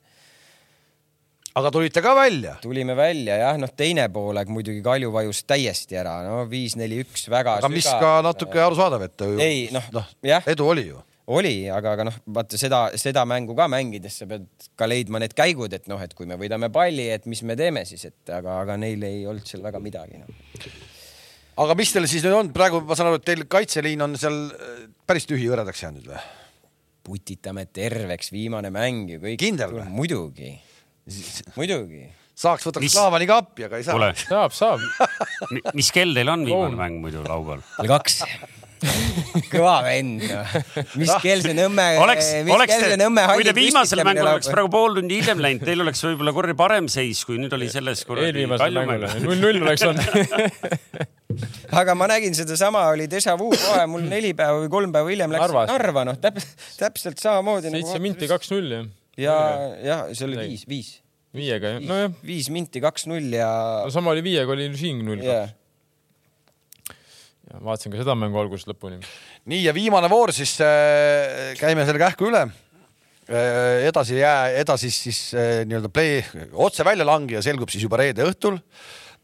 aga tulite ka välja. tulime välja jah, noh, teine poolek muidugi Kalju vajus täiesti ära, no viis-neli-üks väga aga mis ka natuke arusaadav, et Ei, noh, jah. edu oli ju. oli, aga, aga noh, vaata seda, seda mängu ka mängides sa pead ka leidma need käigud, et noh, et kui me võidame palli, et mis me teeme siis, et aga, aga neil ei olnud seal väga midagi no.. Aga mis teil siis nüüd on, praegu ma saan aru, et teil kaitseliin on seal äh, päris tühi hõredaks jäänud või? putitame terveks, viimane mäng ju kõik. Kindel või? muidugi, muidugi. saaks võtaks Mis- Slaavani ka appi, aga ei saa saab, saab. mis kell teil on viimane mäng muidu laupäeval? kell kaks. kõva vend noh. mis kell see Nõmme, oleks, mis oleks kell te see, Nõmme kui te viimasel mängul oleks praegu pool tundi hiljem läinud, teil oleks võib-olla korra parem seis, kui nüüd oli selles kuradi eelviimasel Kalju mängul mängul. null-null oleks olnud. aga ma nägin sedasama, oli déjà vu kohe, mul neli päeva või kolm päeva hiljem läks Narvas. Narva, noh, täpselt, täpselt samamoodi. seitse minti, kaks-null jah. ja, ja see oli viis, viis, viiega jah, nojah. viis minti, kaks-null ja no sama oli viiega, oli siin null kaks. vaatasin ka seda mängu algusest lõpuni. nii ja viimane voor siis äh, käime selle kähku üle äh,. edasi jää, edasi siis äh, nii-öelda play, otse väljalangija selgub siis juba reede õhtul.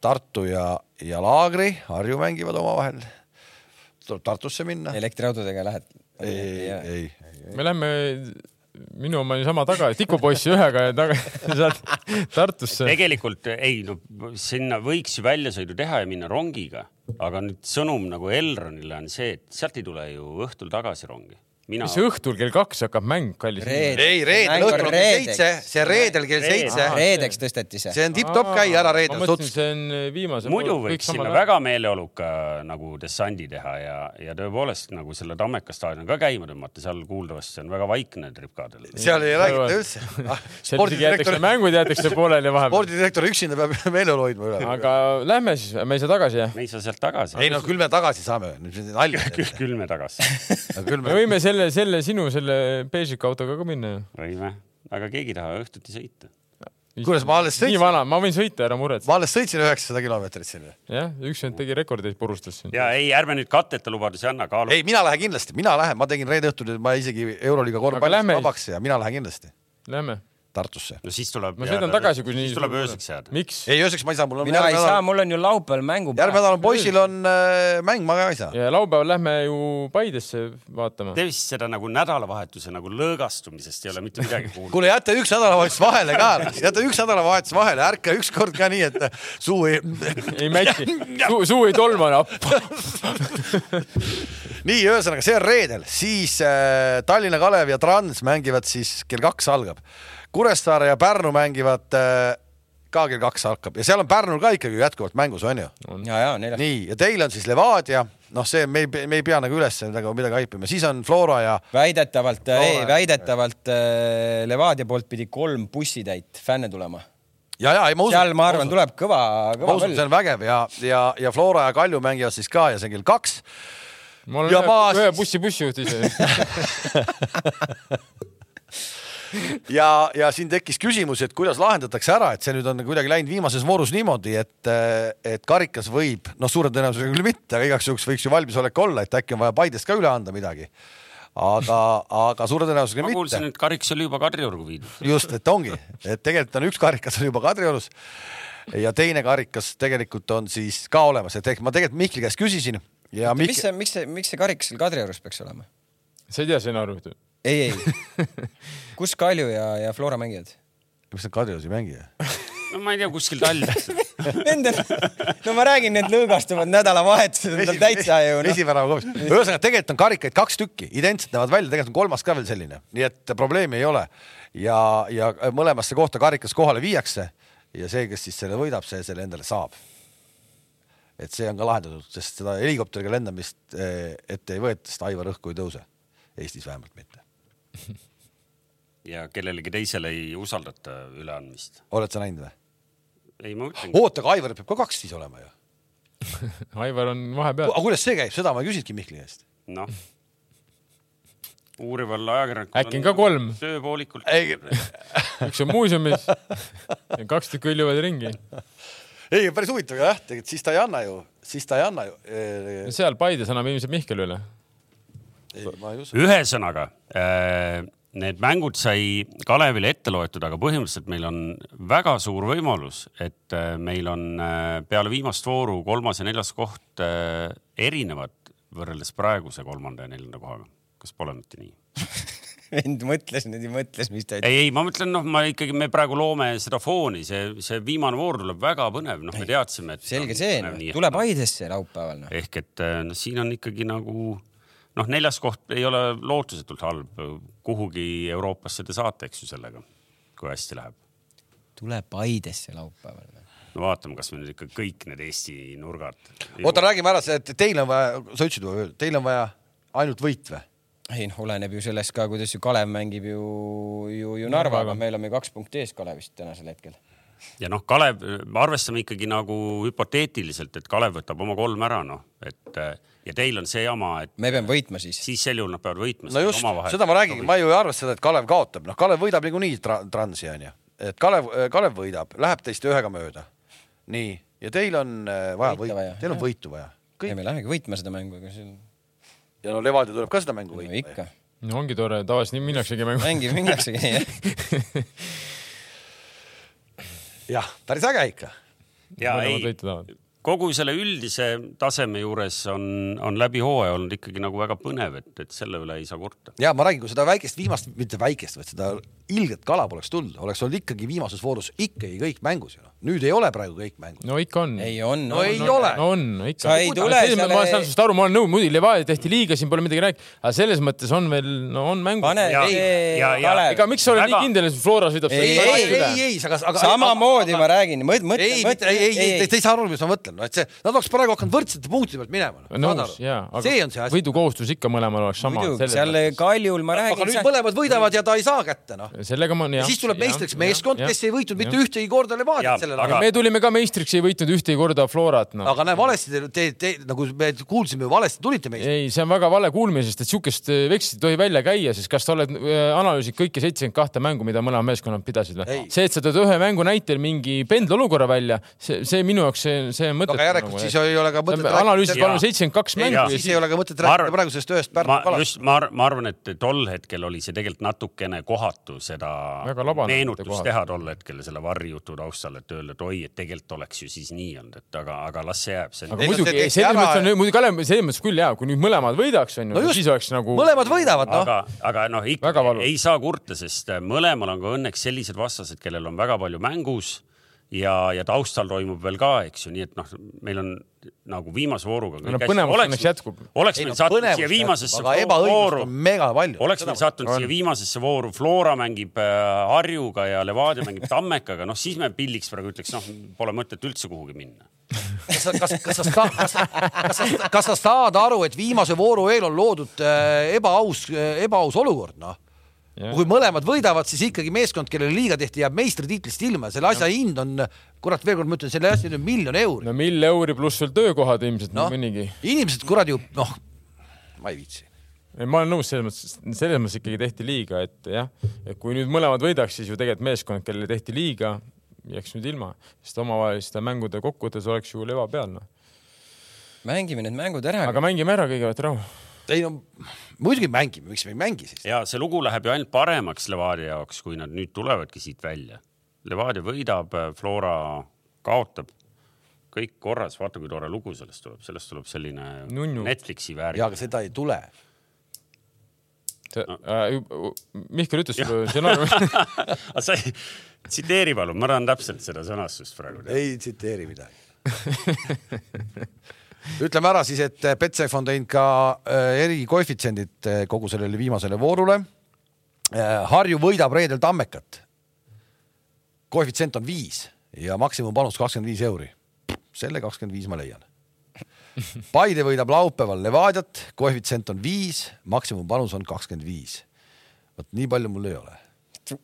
Tartu ja, ja Laagri, Harju mängivad omavahel. tuleb Tartusse minna. elektriautodega lähed. ei, ei, me lähme, minu oma oli sama taga, tikupoissi ühega ja taga sealt Tartusse. tegelikult ei, no sinna võiks ju väljasõidu teha ja minna rongiga, aga nüüd sõnum nagu Elronile on see, et sealt ei tule ju õhtul tagasi rongi. Mina mis, õhtul kell kaks hakkab mäng, kallis inimene. ei reedel õhtul on kell seitse, see reedel kell seitse, reedeks tõsteti see. see on tipp-topp, käi ära ma reedel mõtlesin, tuts. see on viimase. muidu võiks sinna väga meeleoluka nagu dessandi teha ja, ja tõepoolest nagu selle Tammeka staadioni ka käima tõmmata, seal kuuldavasti on väga vaikne tripkadel. seal ei räägita üldse. seal isegi jäetakse, mängud jäetakse pooleli vahepeal. spordidirektor üksinda peab meeleolu hoidma üle. aga lähme siis, me ei saa tagasi jah? me ei saa sealt tagasi. ei no küll me tagasi saame, nalja. küll me tagasi me, võime selle, selle sinu selle Bežiku autoga ka minna ju. võime, aga keegi ei taha õhtuti sõita. kuidas ma alles nii sõitsin, vana, ma võin sõita, ära muretse. ma alles sõitsin üheksasada kilomeetrit siin. jah, üks vend tegi rekordeid, purustas siin. ja ei, ärme nüüd katteta lubadusi anna, kaalu. ei, mina lähen kindlasti, mina lähen, ma tegin reede õhtul, ma isegi Euroliiga korvpallis vabaks ja mina lähen kindlasti. Lähme. Tartusse. no siis tuleb. ma sõidan tagasi, kui nii. siis tuleb ööseks jääda. miks? ei, ööseks ma ei saa, mul on mina ei saa, mul on ju laupäeval mängu. järgmine nädal on poisil on äh, mäng, ma ka ei saa. ja laupäeval lähme ju Paidesse vaatama. Te vist seda nagu nädalavahetuse nagu lõõgastumisest ei ole mitte midagi kuulnud. kuule, jäta üks nädalavahetus vahele ka, jäta üks nädalavahetus vahele, ärka ükskord ka nii, et suu ei. ei mätsi, suu, suu ei tolma nappa. nii, ühesõnaga see on reedel, siis äh, Tallinna Kalev ja Trans mängivad siis kell kaks algab. Kuressaare ja Pärnu mängivad äh, ka kell kaks hakkab ja seal on Pärnul ka ikkagi jätkuvalt mängus, on ju? nii, ja teil on siis Levadia, noh, see me ei, me ei pea nagu üles midagi, midagi haipima, siis on Flora ja väidetavalt, Loore. väidetavalt äh, Levadia poolt pidi kolm bussitäit fänne tulema. ja, ja ei ma usun. seal ma arvan, tuleb kõva, ma kõva usun, see on vägev ja, ja, ja Flora ja Kalju mängivad siis ka ja see on kell kaks ma olen Ja ühe, ma- ühe bussi bussijuht ise. ja, ja siin tekkis küsimus, et kuidas lahendatakse ära, et see nüüd on kuidagi läinud viimases voorus niimoodi, et, et karikas võib, noh, suure tõenäosusega küll mitte, aga igaks juhuks võiks ju valmisolek olla, et äkki on vaja Paidest ka üle anda midagi. aga, aga suure tõenäosusega ma mitte kuulsin, et kariks oli juba Kadriorgu viidud. just, et ongi, et tegelikult on üks karikas on juba Kadriorus ja teine karikas tegelikult on siis ka olemas, et ehk ma tegelikult Mihkli käest küsisin ja mis Mihkel, see, miks see, miks see karikas seal Kadriorus peaks olema? sa ei tea stsenaariumit või? ei, ei. kus Kalju ja, ja Flora mängivad? mis need Kadriorus ei mängi? no ma ei tea, kuskil Tallinnas. Nendel, no ma räägin, need lõõgastuvad nädalavahetused on tal täitsa ju noh. esivärava kohas. ühesõnaga, tegelikult on karikaid kaks tükki, identsed näevad välja, tegelikult on kolmas ka veel selline, nii et probleemi ei ole. ja, ja mõlemasse kohta karikas kohale viiakse ja see, kes siis selle võidab, see selle endale saab. Et see on ka lahendatud, sest seda helikopteriga lendamist eh, ette ei võeta, sest Aivar õhku ei tõuse. Eestis vähemalt mitte. ja kellelegi teisele ei usaldata üleandmist. oled sa näinud või? ei, ma ütlen. oota, aga Aivaril peab ka kaks siis olema ju. Aivar on vahepeal. aga kuidas see käib, seda ma ei küsinudki Mihkli käest. noh, uurival ajakirjanikul äkki on ka kolm, tööpoolikult. ei, üks on muuseumis, kaks tükki hõljuvad ringi. Ei päris huvitav jah, tegelikult siis ta ei anna ju, siis ta ei anna ju. seal Paides annab ilmselt Mihkel üle. ühesõnaga äh, need mängud sai Kalevile ette loetud, aga põhimõtteliselt meil on väga suur võimalus, et äh, meil on peale viimast vooru kolmas ja neljas koht erinevad võrreldes praeguse kolmanda ja neljanda kohaga. kas pole mitte nii? vend mõtles nüüd ja mõtles, mis ta ütles. ei, ei, ma mõtlen, noh, ma ikkagi, me praegu loome seda fooni, see, see viimane voor tuleb väga põnev, noh, me teadsime, et. selge see, tuleb Aidesse laupäeval noh. ehk et äh, noh, siin on ikkagi nagu noh, neljas koht ei ole lootusetult halb, kuhugi Euroopasse te saate, eks ju sellega, kui hästi läheb. tuleb Aidesse laupäeval noh.. no vaatame, kas me nüüd ikka kõik need Eesti nurgad. oota, räägime ära, et teil on vaja, sa ütlesid teil on vaja ainult võit või? Ei noh, oleneb ju sellest ka, kuidas ju Kalev mängib ju, ju, ju Narvaga, me oleme ju kaks punkti ees Kalevist tänasel hetkel. ja noh, Kalev, arvestame ikkagi nagu hüpoteetiliselt, et Kalev võtab oma kolm ära, noh, et ja teil on see jama, et me peame võitma siis. siis sel juhul nad peavad võitma. no just, seda ma räägingi, ma ju ei arvesta seda, et Kalev kaotab, noh, Kalev võidab niikuinii tra Transi onju, et Kalev, Kalev võidab, läheb teist ühega mööda. nii, ja teil on äh, vaja Võita teil on võitu vaja. ei, me lähemegi võitma seda mängu, ega see ja no Levadia tuleb ka seda mängu no võitma. ikka, no ongi tore, tavaliselt nii minnaksegi mängu. mängib, minnaksegi jah. jah, päris äge ikka. ja mõlemad ei. Kogu selle üldise taseme juures on, on läbi hooaja olnud ikkagi nagu väga põnev, et, et selle üle ei saa kurta. ja ma räägin, kui seda väikest viimast, mitte väikest, vaid seda ilget kala poleks tulnud, oleks olnud ikkagi viimases voorus ikkagi kõik mängus ju noh. nüüd ei ole praegu kõik mängus. no ikka on. ei on, No ei ole. no on ikka. Sa ei tule selle- ma saan sinust aru, ma olen nõus, muidugi Levadia tehti liiga, siin pole midagi rääkida, aga selles mõttes on veel, no on mängu. pane Kalev ega miks sa oled Väga- nii kindel, et Flora sõidab Ei, ei, ei, ei, ei, aga, aga. samamoodi ma räägin, mõtle, mõtle, ei, ei, ei, ei, te ei saa aru, mis ma mõtlen, no et see, nad oleks praegu hakanud võrdsete punktide pealt minema no.. nõus ja, see on see aga asi. võidukohustus ikka mõlemal oleks sama. seal Kaljul ma aga räägin nüüd, mõlemad võidavad ja ta ei saa kätte noh. sellega ma, jah. siis tuleb meistriks meeskond, kes ei võitnud mitte ühtegi korda Jaa, Levadiat sellel aga- ajal. me tulime ka meistriks, ei võitnud ühtegi korda Florat, noh. aga näe, valesti te, te, te nagu me kuulsime, valesti tulite meistriks. ei, see on väga vale kuulmine, sest et siukest äh, vekslit ei tohi välja käia, sest kas sa oled äh, analüüsinud kõiki seitsekümmend kahte mängu, mida mõlemad meeskonnad pidasid või see, et sa tood ühe mängu näitel mingi pendlolukorra välja, see, see minu jaoks see, see on mõtet. aga järelikult siis ei ole ka mõtet analüüsis Jaa. palun seitsekümmend kaks mängu siis ei ole ka mõtet Ma arvan- rääkida praegu sellest ühest Pärnu kalast. just, ma, ma arvan, et tol hetkel oli see tegelikult natukene kohatu seda meenutust teha tol hetkel selle varjutu taustal, et öelda, et oi, et tegelikult oleks ju siis nii olnud, et aga, aga las see jääb. aga muidugi selles mõttes on, muidugi Kalev, selles mõttes küll hea, kui nüüd mõlemad võidaks, onju No siis oleks nagu. mõlemad võidavad, noh. aga, aga noh, ikka ei saa kurta, sest mõlemal on ka õnneks sellised vastased, kellel on väga palju mängus ja, ja taustal toimub veel ka, eks ju, nii et noh, meil on nagu viimase vooruga. no põnevus õnneks jätkub. oleks ei meil sattunud põnevust siia viimasesse vooru on mega palju. oleks meil sattunud siia viimasesse vooru, Flora mängib äh, Harjuga ja Levadia mängib Tammekaga, noh siis me pilliks praegu ütleks, noh, pole mõtet üldse kuhugi minna. kas kas, kas sa, kas, kas kas sa saad aru, et viimase vooru eel on loodud äh, ebaaus, ebaaus olukord, noh. Kui mõlemad võidavad, siis ikkagi meeskond, kellele liiga tehti, jääb meistritiitlist ilma ja selle asja hind on, kurat, veel kord ma ütlen, selle asja hind on miljon euri. no mill euri pluss veel töökohad ilmselt no., mõnigi. inimesed kuradi ju, noh, ma ei viitsi. ma olen nõus selles mõttes, selles mõttes ikkagi tehti liiga, et jah, et kui nüüd mõlemad võidaks, siis ju tegelikult meeskond, kellele tehti liiga, jääks nüüd ilma, sest omavaheliste mängude kokkuvõttes oleks ju leva peal, noh. mängime need mängud ära. aga mängime ära kõigepealt rahu. ei no muidugi mängime, miks me ei mängi siis? ja see lugu läheb ju ainult paremaks Levadia jaoks, kui nad nüüd tulevadki siit välja. Levadia võidab, Flora kaotab, kõik korras, vaata kui tore lugu sellest tuleb, sellest tuleb selline Nunnu. Netflixi ja väärik. aga seda ei tule. Äh, Mihkel ütles sulle stsenaariumi. aga sa ei, tsiteeri palun, ma tahan täpselt seda sõnastust praegu ei tsiteeri midagi. ütleme ära siis, et Betsafe on teinud ka äh, erikoefitsiendid äh, kogu sellele viimasele voorule. Harju võidab reedel Tammekat. koefitsient on viis ja maksimumpanus kakskümmend viis euri. selle kakskümmend viis ma leian. Paide võidab laupäeval Levadiat, koefitsient on viis, maksimumpanus on kakskümmend viis. vot nii palju mul ei ole.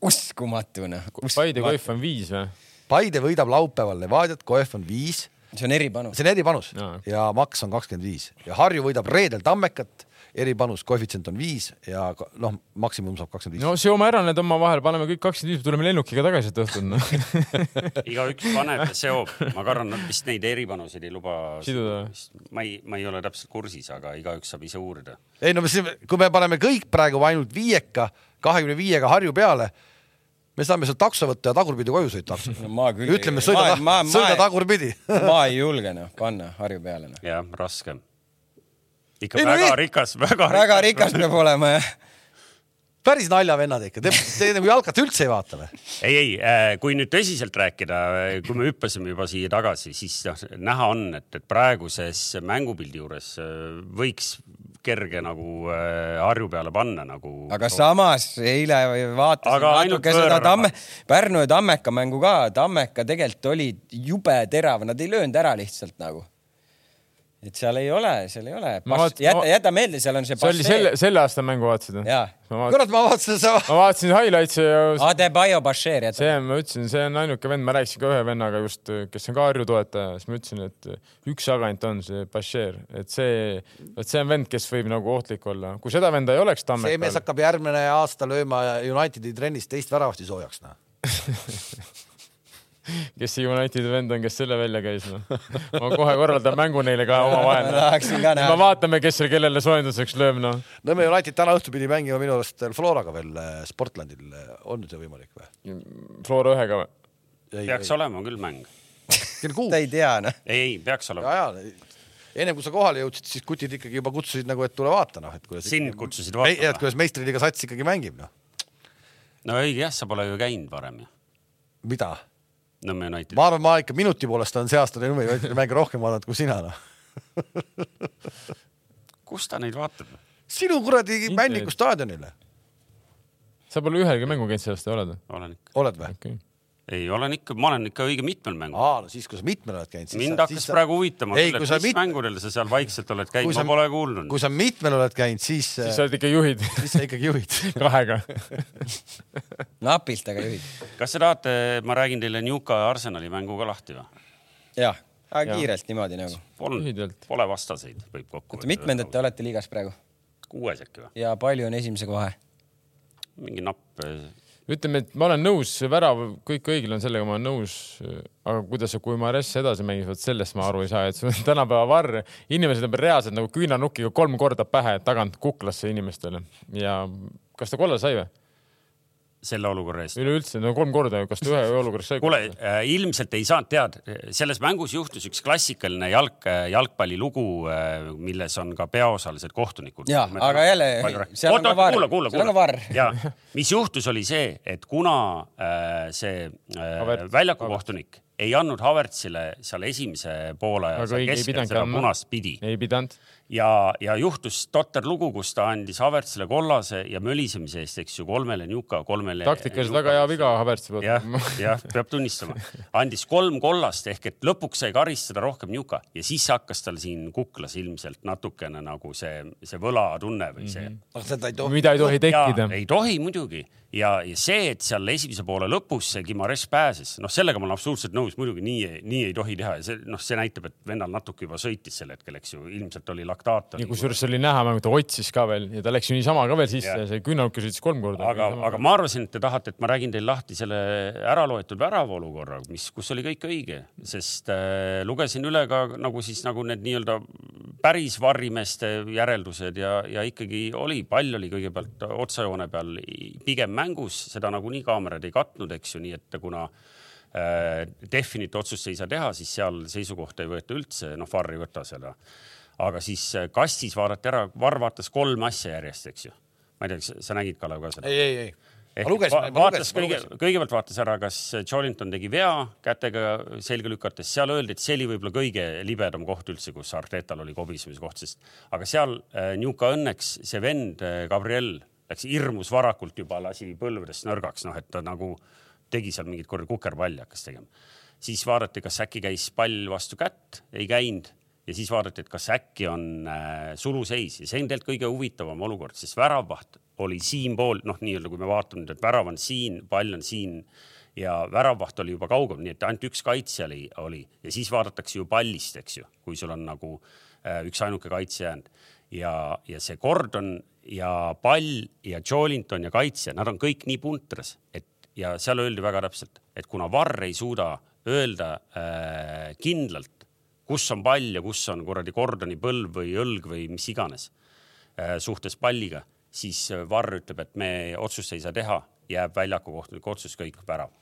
uskumatu noh. Paide koef on viis või? Paide võidab laupäeval Levadiat, koef on viis see on eripanus. see on eripanus Jaa. ja maks on kakskümmend viis ja Harju võidab reedel Tammekat, eripanus, koefitsient on viis ja noh, maksimum saab kakskümmend viis no seome ära need omavahel, paneme kõik kakskümmend viis, tuleme lennukiga tagasi sealt õhtul no. igaüks paneb ja seob, ma kardan, nad vist neid eripanuseid ei luba Siduda.. ma ei, ma ei ole täpselt kursis, aga igaüks saab ise uurida. ei no kui me paneme kõik praegu ainult viieka, kahekümne viiega Harju peale, me saame sealt takso võtta ja tagurpidi koju sõita taksoga no ma ütleme, sõida, sõida tagurpidi ma ei julge noh panna Harju peale noh. jah, raske. ikka Ei, no väga ei- rikas, väga väga rikas peab olema jah. päris naljavennad ikka, te, te nagu jalkat üldse ei vaata või? ei, ei, kui nüüd tõsiselt rääkida, kui me hüppasime juba siia tagasi, siis noh, näha on, et, et praeguses mängupildi juures äh, võiks kerge nagu äh, Harju peale panna nagu. aga samas eile vaatasin natuke seda. Tamme, Pärnu ja Tammeka mängu ka, Tammeka tegelikult oli jube terav, nad ei löönud ära lihtsalt nagu. Et seal ei ole, seal ei ole jäta jäta meelde, seal on see see oli selle, selle aasta mängu vaatasid või? kurat, ma vaatasin seda, ma vaatasin highlights'e ja Adebayo Bashir jäta. see, ma ütlesin, see on ainuke vend, ma rääkisin ka ühe vennaga just, kes on ka Harju toetaja, siis ma ütlesin, et üks agent on see Bashir, et see, vot see on vend, kes võib nagu ohtlik olla. kui seda venda ei oleks see mees Tammekal, hakkab järgmine aasta lööma Unitedi trennis teist väravasti soojaks, noh. kes see Unitedi vend on, kes selle välja käis, noh. ma kohe korraldan mängu neile ka omavahel me näha. vaatame, kes seal kellele soojenduseks lööb, noh. Nõmme United täna õhtul pidi mängima minu arust Floraga veel äh, Sportlandil, on see võimalik või? Flora ühega või? peaks olema küll mäng. kell kuus ta. ei tea noh. ei, ei peaks olema. ja, ja ennem kui sa kohale jõudsid, siis kutid ikkagi juba kutsusid nagu, et tule vaata noh, et kuidas. sind kutsusid ei, et vaatama. kuidas meistriliiga sats ikkagi mängib noh. no õige jah, sa pole ju käinud varem ju. mida? Nõmme United. ma arvan, ma ikka minuti poolest olen see aasta Nõmme Unitedi mänge rohkem vaadanud kui sina noh. kus ta neid vaatab? sinu kuradi. Männiku staadionile, sa pole ühelgi mängu käinud see aasta, oled või? olen ikka. oled või? okei. ei, olen ikka, ma olen ikka õige mitmel mängul. aa, no siis, kui sa mitmel oled käinud, siis mind hakkas sa- praegu huvitama ei, küll, kui et sa mis mit-, mängudel sa seal vaikselt oled käinud, ma pole kuulnud kui. sa mitmel oled käinud, siis, siis sa oled ikka juhid siis sa ikkagi juhid. kahega. napilt, aga juhid. kas te tahate, ma räägin teile Newca ja Arsenali mängu ka lahti või? jah, aga Jah. kiirelt niimoodi nagu. Pole Lühidalt., pole vastaseid, võib kokku oota, mitmendat te? olete liigas praegu kuues äkki või? ja palju on esimesega vahe? mingi napp, ütleme, et ma olen nõus, värav, kõik õigel on sellega, ma olen nõus. aga kuidas see Guimares edasi mängis, vot sellest ma aru ei saa, et sul on tänapäeva varr, inimesed on reaalselt nagu küünarnukiga kolm korda pähe tagant kuklasse inimestele ja kas ta kolla sai või? Selle olukorra eest. üleüldse no kolm korda, kas ta ühe olukorras sai? kuule, ilmselt ei saanud teada, selles mängus juhtus üks klassikaline jalg, jalgpallilugu, milles on ka peaosalised kohtunikud. Jaa, aga jälle, seal on ka VAR. kuula, kuula, kuula ja mis juhtus, oli see, et kuna äh, see äh, Havertz- väljakukohtunik ei andnud Havertzile seal esimese poole ei keskel seda punast pidi ei pidanud. ja, ja juhtus totter lugu, kus ta andis Havertzile kollase ja mölisemise eest, eks ju, kolmele niuka, kolmele. taktikaliselt väga hea viga Havertzi poolt. jah, jah, peab tunnistama, andis kolm kollast ehk et lõpuks sai karistada rohkem niuka ja siis hakkas tal siin kuklas ilmselt natukene nagu see, see võlatunne või see mm. -hmm. seda ei tohi. mida ei tohi tekkida. ei tohi muidugi ja, ja see, et seal esimese poole lõpus see Gimares pääses, noh, sellega ma olen absoluutselt nõus, muidugi nii, nii ei tohi teha ja see, noh, see näitab, et vennal natuke juba sõitis sel hetkel, eks ju, ilmselt oli laktaator. ja kusjuures oli näha, ta otsis ka veel ja ta läks ju niisama ka veel sisse Jah. ja see küünarnuki sõitis kolm korda. aga, aga ma arvasin, et te tahate, et ma räägin teile lahti selle ära loetud värava olukorra, mis, kus oli kõik õige, sest äh, lugesin üle ka nagu siis nagu need nii-öelda päris varrimeeste järeldused ja, ja ikkagi oli, pall oli kõigepealt otsajoone peal pigem mängus, seda nagunii kaamerad ei katnud, eks ju, nii et kuna äh, definit otsust ei saa teha, siis seal seisukohta ei võeta üldse, noh, Varr ei võta seda. aga siis äh, kastis vaadati ära, Varr vaatas kolm asja järjest, eks ju. ma ei tea, kas sa nägid, Kalev, ka seda? ei, ei, ei. Ehk lugesin, vaatas kõige kõigepealt vaatas ära, kas Jolinton tegi vea kätega selga lükates, seal öeldi, et see oli võib-olla kõige libedam koht üldse, kus Artetal oli kobisemise koht, sest aga seal äh, Newca õnneks see vend äh, Gabriel läks hirmus varakult juba, lasi põlvedest nõrgaks, noh, et ta nagu tegi seal mingit korda kukerpalli hakkas tegema. siis vaadati, kas äkki käis pall vastu kätt, ei käinud. Ja siis vaadati, et kas äkki on äh, suluseis. Ja see on tegelikult kõige huvitavam olukord, sest väravvaht oli siinpool, noh, nii-öelda kui me vaatame nüüd, et värav on siin, pall on siin ja väravvaht oli juba kaugel, nii et ainult üks kaitsja oli, oli. Ja siis vaadatakse ju pallist, eks ju, kui sul on nagu äh, üksainuke kaitse jäänud ja, ja see Gordon ja pall ja Jolinton ja kaitsja, nad on kõik nii puntras, et ja seal öeldi väga täpselt, et kuna Varr ei suuda öelda äh, kindlalt, kus on pall ja kus on kuradi Gordoni põlv või õlg või mis iganes äh, suhtes palliga, siis äh, Varr ütleb, et me otsust ei saa teha, jääb väljaku kohtuliku otsus kõik värav.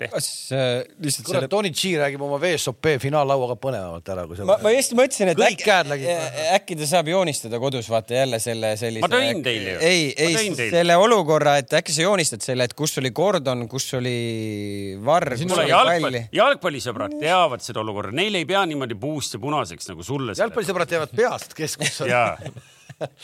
Kas äh, lihtsalt kurat selle,, Tony G räägib oma VSOP finaallauaga põnevamalt ära, kui see. ma, ma just mõtlesin, et Kõik äkki, äkki ta saab joonistada kodus, vaata jälle selle sellise. Ma tõin teile ju. ei, ei selle olukorra, et äkki sa joonistad selle, et kus oli Gordon, kus oli Varr, kus kuule, oli jalgpalli pall,. jalgpallisõbrad teavad seda olukorda, neil ei pea niimoodi puust ja punaseks nagu sulle. jalgpallisõbrad teavad peast, kes kus on.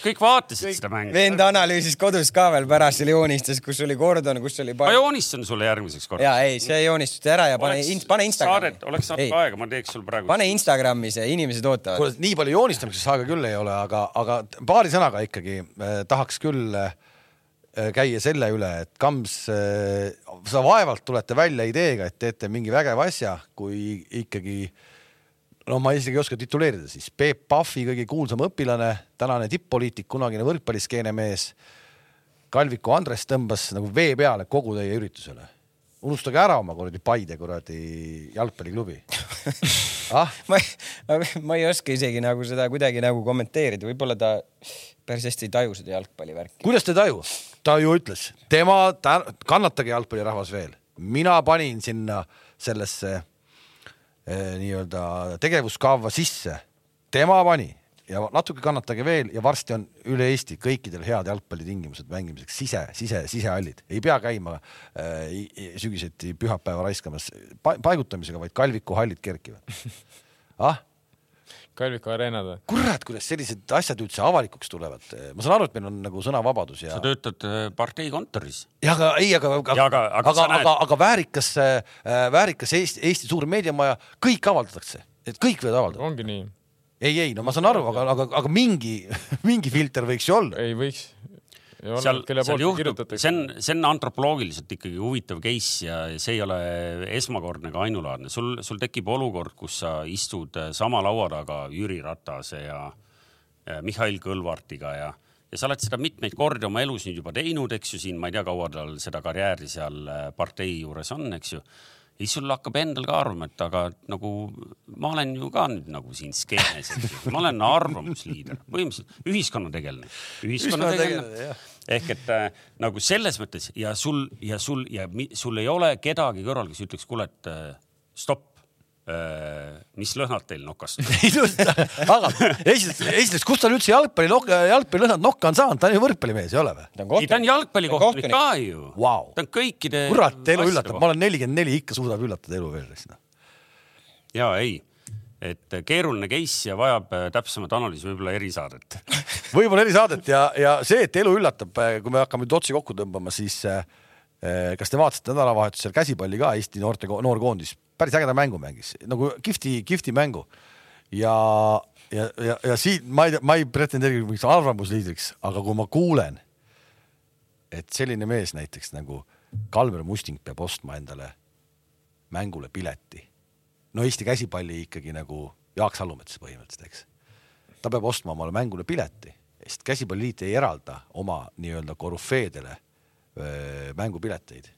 kõik vaatasid seda mängu. vend analüüsis kodus ka veel pärast, seal joonistas, kus oli Gordon, kus oli ma joonistan sulle järgmiseks korraks. ja ei, see joonistati ära ja pane, pane Instagrami saadet, oleks natuke aega, ma teeks sul praegu. pane Instagrami see, inimesed ootavad. kuule, nii palju joonistamiseks aega küll ei ole, aga, aga paari sõnaga ikkagi eh, tahaks küll eh, käia selle üle, et Kams eh,, sa vaevalt tulete välja ideega, et teete mingi vägeva asja, kui ikkagi no ma isegi ei oska tituleerida siis Peep Pahvi kõige kuulsam õpilane, tänane tipp-poliitik, kunagine võrkpalliskeene mees. Kalviku Andres tõmbas nagu vee peale kogu teie üritusele. unustage ära oma kuradi Paide kuradi jalgpalliklubi ah?. ma ei, ma ei oska isegi nagu seda kuidagi nagu kommenteerida, võib-olla ta päris hästi ei taju seda jalgpallivärki. kuidas te ei taju? ta ju ütles, tema, kannatage jalgpallirahvas veel, mina panin sinna sellesse nii-öelda tegevuskava sisse, tema pani ja natuke kannatage veel ja varsti on üle Eesti kõikidel head jalgpallitingimused mängimiseks sise, sise, sisehallid, ei pea käima äh, sügiseti pühapäeva raiskamas pa paigutamisega, vaid Kalviku hallid kerkivad. ah Kalviku areenad või? kurat, kuidas sellised asjad üldse avalikuks tulevad, ma saan aru, et meil on nagu sõnavabadus ja sa. töötad äh, partei kontoris. ja aga ei, aga, aga, aga, aga- aga, aga, aga väärikas äh,, väärikas Eesti, Eesti suur meediamaja, kõik avaldatakse, et kõik võivad avaldada. ongi nii, ei, ei no ma saan aru, aga, aga, aga mingi, mingi filter võiks ju olla. ei võiks. seal, seal juhtub, see on, see on antropoloogiliselt ikkagi huvitav case ja see ei ole esmakordne ega ainulaadne. sul, sul tekib olukord, kus sa istud äh, sama laua taga Jüri Ratase ja äh, Mihhail Kõlvartiga ja, ja sa oled seda mitmeid kordi oma elus nüüd juba teinud, eks ju, siin ma ei tea, kaua tal seda karjääri seal äh, partei juures on, eks ju. ja siis sul hakkab endal ka arvama, et aga nagu ma olen ju ka nüüd nagu siin skeenes, eks ju, ma olen arvamusliider, põhimõtteliselt ühiskonnategelane, ühiskonnategelane ehk et äh, nagu selles mõttes ja sul ja sul ja mi, sul ei ole kedagi kõrval, kes ütleks, kuule, et äh, stopp äh,. mis lõhnad teil on? just, aga esiteks, esiteks, kust ta üldse jalgpalli, jalgpallilõhnad nokka on saanud, ta on ju võrkpallimees, ei ole või? ei, ta on jalgpallikohtunik ka ju wow.. ta on kõikide. kurat, elu üllatab, ma olen nelikümmend neli, ikka suudab üllatada elu veel. ja ei, et keeruline case ja vajab äh, täpsemat analüüsi, võib-olla erisaadet võib-olla erisaadet ja, ja see, et elu üllatab, äh, kui me hakkame nüüd otsi kokku tõmbama, siis äh, kas te vaatasite nädalavahetusel käsipalli ka Eesti noorte, noorkoondis päris ägeda mängu mängis, nagu kihvti, kihvti mängu. ja, ja, ja, ja siit ma ei ma ei pretendeeri mingiks arvamusliidriks, aga kui ma kuulen, et selline mees näiteks nagu Kalmer Musting peab ostma endale mängule pileti. No Eesti käsipalli ikkagi nagu Jaak Salumets põhimõtteliselt, eks. ta peab ostma omale mängule pileti, sest käsipalliliit ei eralda oma nii-öelda korüfeedele mängupileteid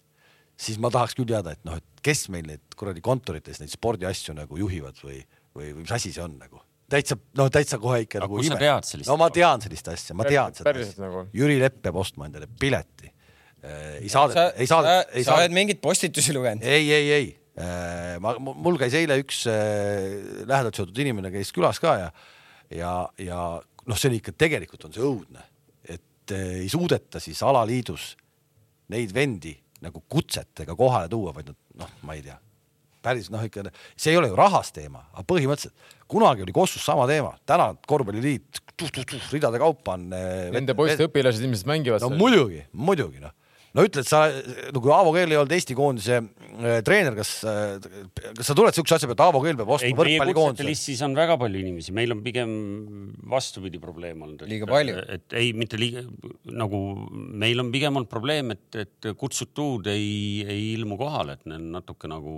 siis ma tahaks küll teada, et noh, et kes meil neid kuradi kontorites neid spordiasju nagu juhivad või, või, või mis asi see on nagu täitsa, no täitsa kohe ikka Aga nagu sellist no ma tean sellist asja, ma tean seda asja nagu? Jüri Lepp peab ostma endale pileti. ei saadeta, ei sa, saadeta, ei sa oled mingeid postitusi lugenud? ei, ei, ei. Ma, mul käis eile üks äh, lähedalt seotud inimene käis külas ka ja, ja, ja noh, see on ikka, tegelikult on see õudne, et äh, ei suudeta siis alaliidus neid vendi nagu kutsetega kohale tuua, vaid nad noh, ma ei tea, päris noh, ikka see ei ole ju rahas teema, aga põhimõtteliselt kunagi oli Kossus sama teema, täna korvpalliliit ridade kaupa on. äh, Nende poiste õpilased ilmselt mängivad no muidugi, muidugi noh no ütle, et sa, no kui Aavo Keel ei olnud Eesti koondise äh, treener, kas äh,, kas sa tuled siukse asja peale, et Aavo Keel peab ostma võrkpallikoondise? listis on väga palju inimesi, meil on pigem vastupidi probleem olnud. Liiga palju. et ei, mitte liiga, nagu meil on pigem olnud probleem, et, et kutsutud ei, ei ilmu kohale, et need natuke nagu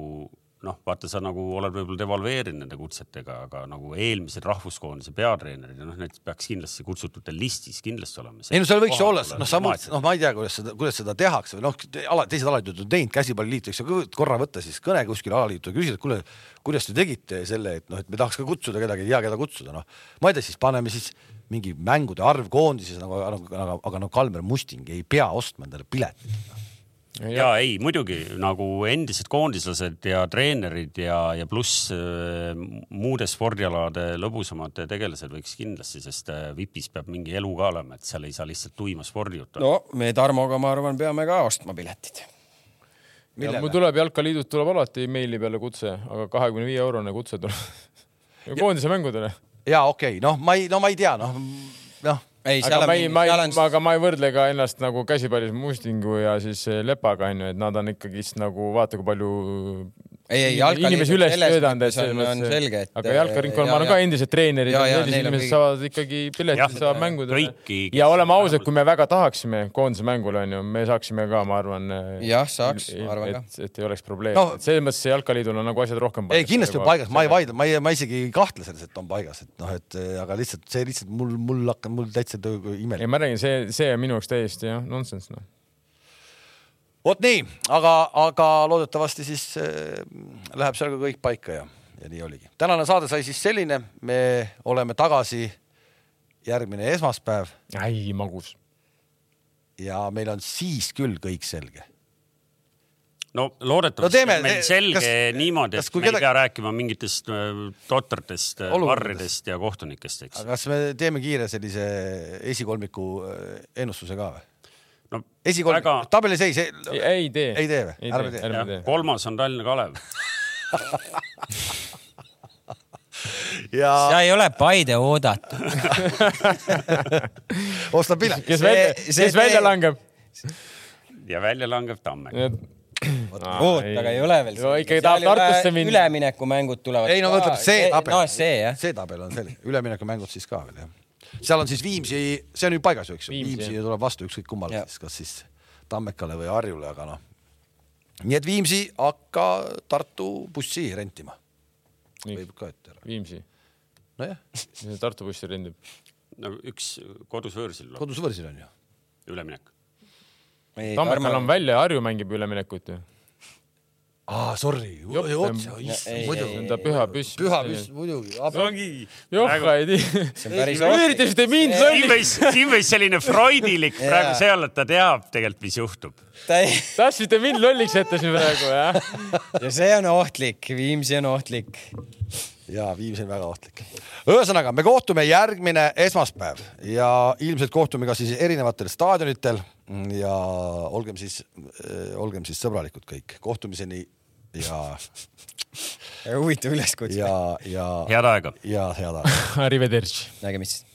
noh, vaata, sa nagu oled võib-olla devalveerinud nende kutsetega, aga nagu eelmised rahvuskoondise peatreenerid ja noh, need peaks kindlasti kutsutute listis kindlasti olema. ei no seal võiks olla, noh, sa mõtlesid, noh, ma ei tea, kuidas seda, kuidas seda tehakse või noh, ala, teised alaliidud on teinud, käsipalliliit võiks korra võtta siis kõne kuskile alaliitu ja küsida, et kuule, kuidas te tegite selle, et noh, et me tahaks ka kutsuda kedagi, ei tea, keda kutsuda, noh. ma ei tea, siis paneme siis mingi mängude arv koondises nagu, aga, aga, aga no Kalmer Musting ei pea ostma endale piletit ja ei, muidugi nagu endised koondislased ja treenerid ja, ja pluss äh, muude spordialade lõbusamad tegelased võiks kindlasti, sest äh, VIPis peab mingi elu ka olema, et seal ei saa lihtsalt tuima spordijuttu. no me Tarmoga, ma arvan, peame ka ostma piletid. mul tuleb Jalkaliidult tuleb alati meili peale kutse, aga kahekümne viie eurone kutse tuleb koondise mängudele. ja okei okay., noh, ma ei, no ma ei tea, noh, noh ei, aga ma ei, ma ei, aga ma ei võrdle ka ennast nagu käsipallis Mustingu ja siis Lepaga onju, et nad on ikkagist nagu vaata, kui palju ei, ei, inimesi üles töötanud, et selles mõttes on selge, et aga jalkaringkonnal on ka endised treenerid ja, ja sellised inimesed saavad ikkagi piletid, saavad mängudele. ja oleme ausad, kui me väga tahaksime koondise mängule onju, me saaksime ka, ma arvan. jah, saaks, ma arvan ka. et ei oleks probleemi no,. selles mõttes Jalkaliidul on nagu asjad rohkem paigas. ei, kindlasti on paigas, ma ei vaidle, ma ei, ma isegi ei kahtle selles, et on paigas, et noh, et aga lihtsalt see lihtsalt mul, mul hakkab, mul täitsa imelik. ei, ma räägin, see, see on minu jaoks täiesti jah, nonsense noh vot nii, aga, aga loodetavasti siis äh, läheb seal ka kõik paika ja, ja nii oligi. tänane saade sai siis selline, me oleme tagasi järgmine esmaspäev. ai, magus. ja meil on siis küll kõik selge. no loodetavasti no teeme, on meil selge kas, niimoodi, et me keda... ei pea rääkima mingitest totratest, varridest ja kohtunikest, eks. kas me teeme kiire sellise esikolmiku ennustuse ka või? No esikolm väga..., tabeliseis ei, ei tee, ei tee või? ärme tee, ärme tee. kolmas on Tallinna Kalev ja. sa ei ole Paide oodatud osta pilet. kes välja, kes välja langeb? ja välja langeb Tammeka oot, aga ei ole veel. ikkagi tahab Tartusse minna. üleminekumängud tulevad. ei no võtab see tabel. no see jah. see tabel on selge, üleminekumängud siis ka veel jah. Seal on siis Viimsi, see on ju paigas ju, eks ju, Viimsi tuleb vastu ükskõik kummale siis, kas siis Tammekale või Harjule, aga noh. nii et Viimsi hakka Tartu bussi rentima. võib ka ette ära. Viimsi. nojah. Tartu bussi rendib no üks kodus võõrsil tuleb kodus võõrsil on ju. üleminek. Tammekal on välja, Harju mängib üleminekut ju. aa, sorry, otse, ei, muidu ei,. ta püha püss. püha püss, muidugi. ongi. joh, ei tea. see üritasite mind siin lolli, võis, siin võis selline freudilik praegu see olla, et ta teab tegelikult, mis juhtub. tahtsite mind lolliks jätta siin praegu jah? ja see on ohtlik, Viimsi on ohtlik. ja Viimsi on väga ohtlik. ühesõnaga, me kohtume järgmine esmaspäev ja ilmselt kohtume ka siis erinevatel staadionitel ja olgem siis, olgem siis sõbralikud kõik, kohtumiseni ja, huvitav üleskutse. ja, ja, head aega. ja head aega. Arrivederci. nägemist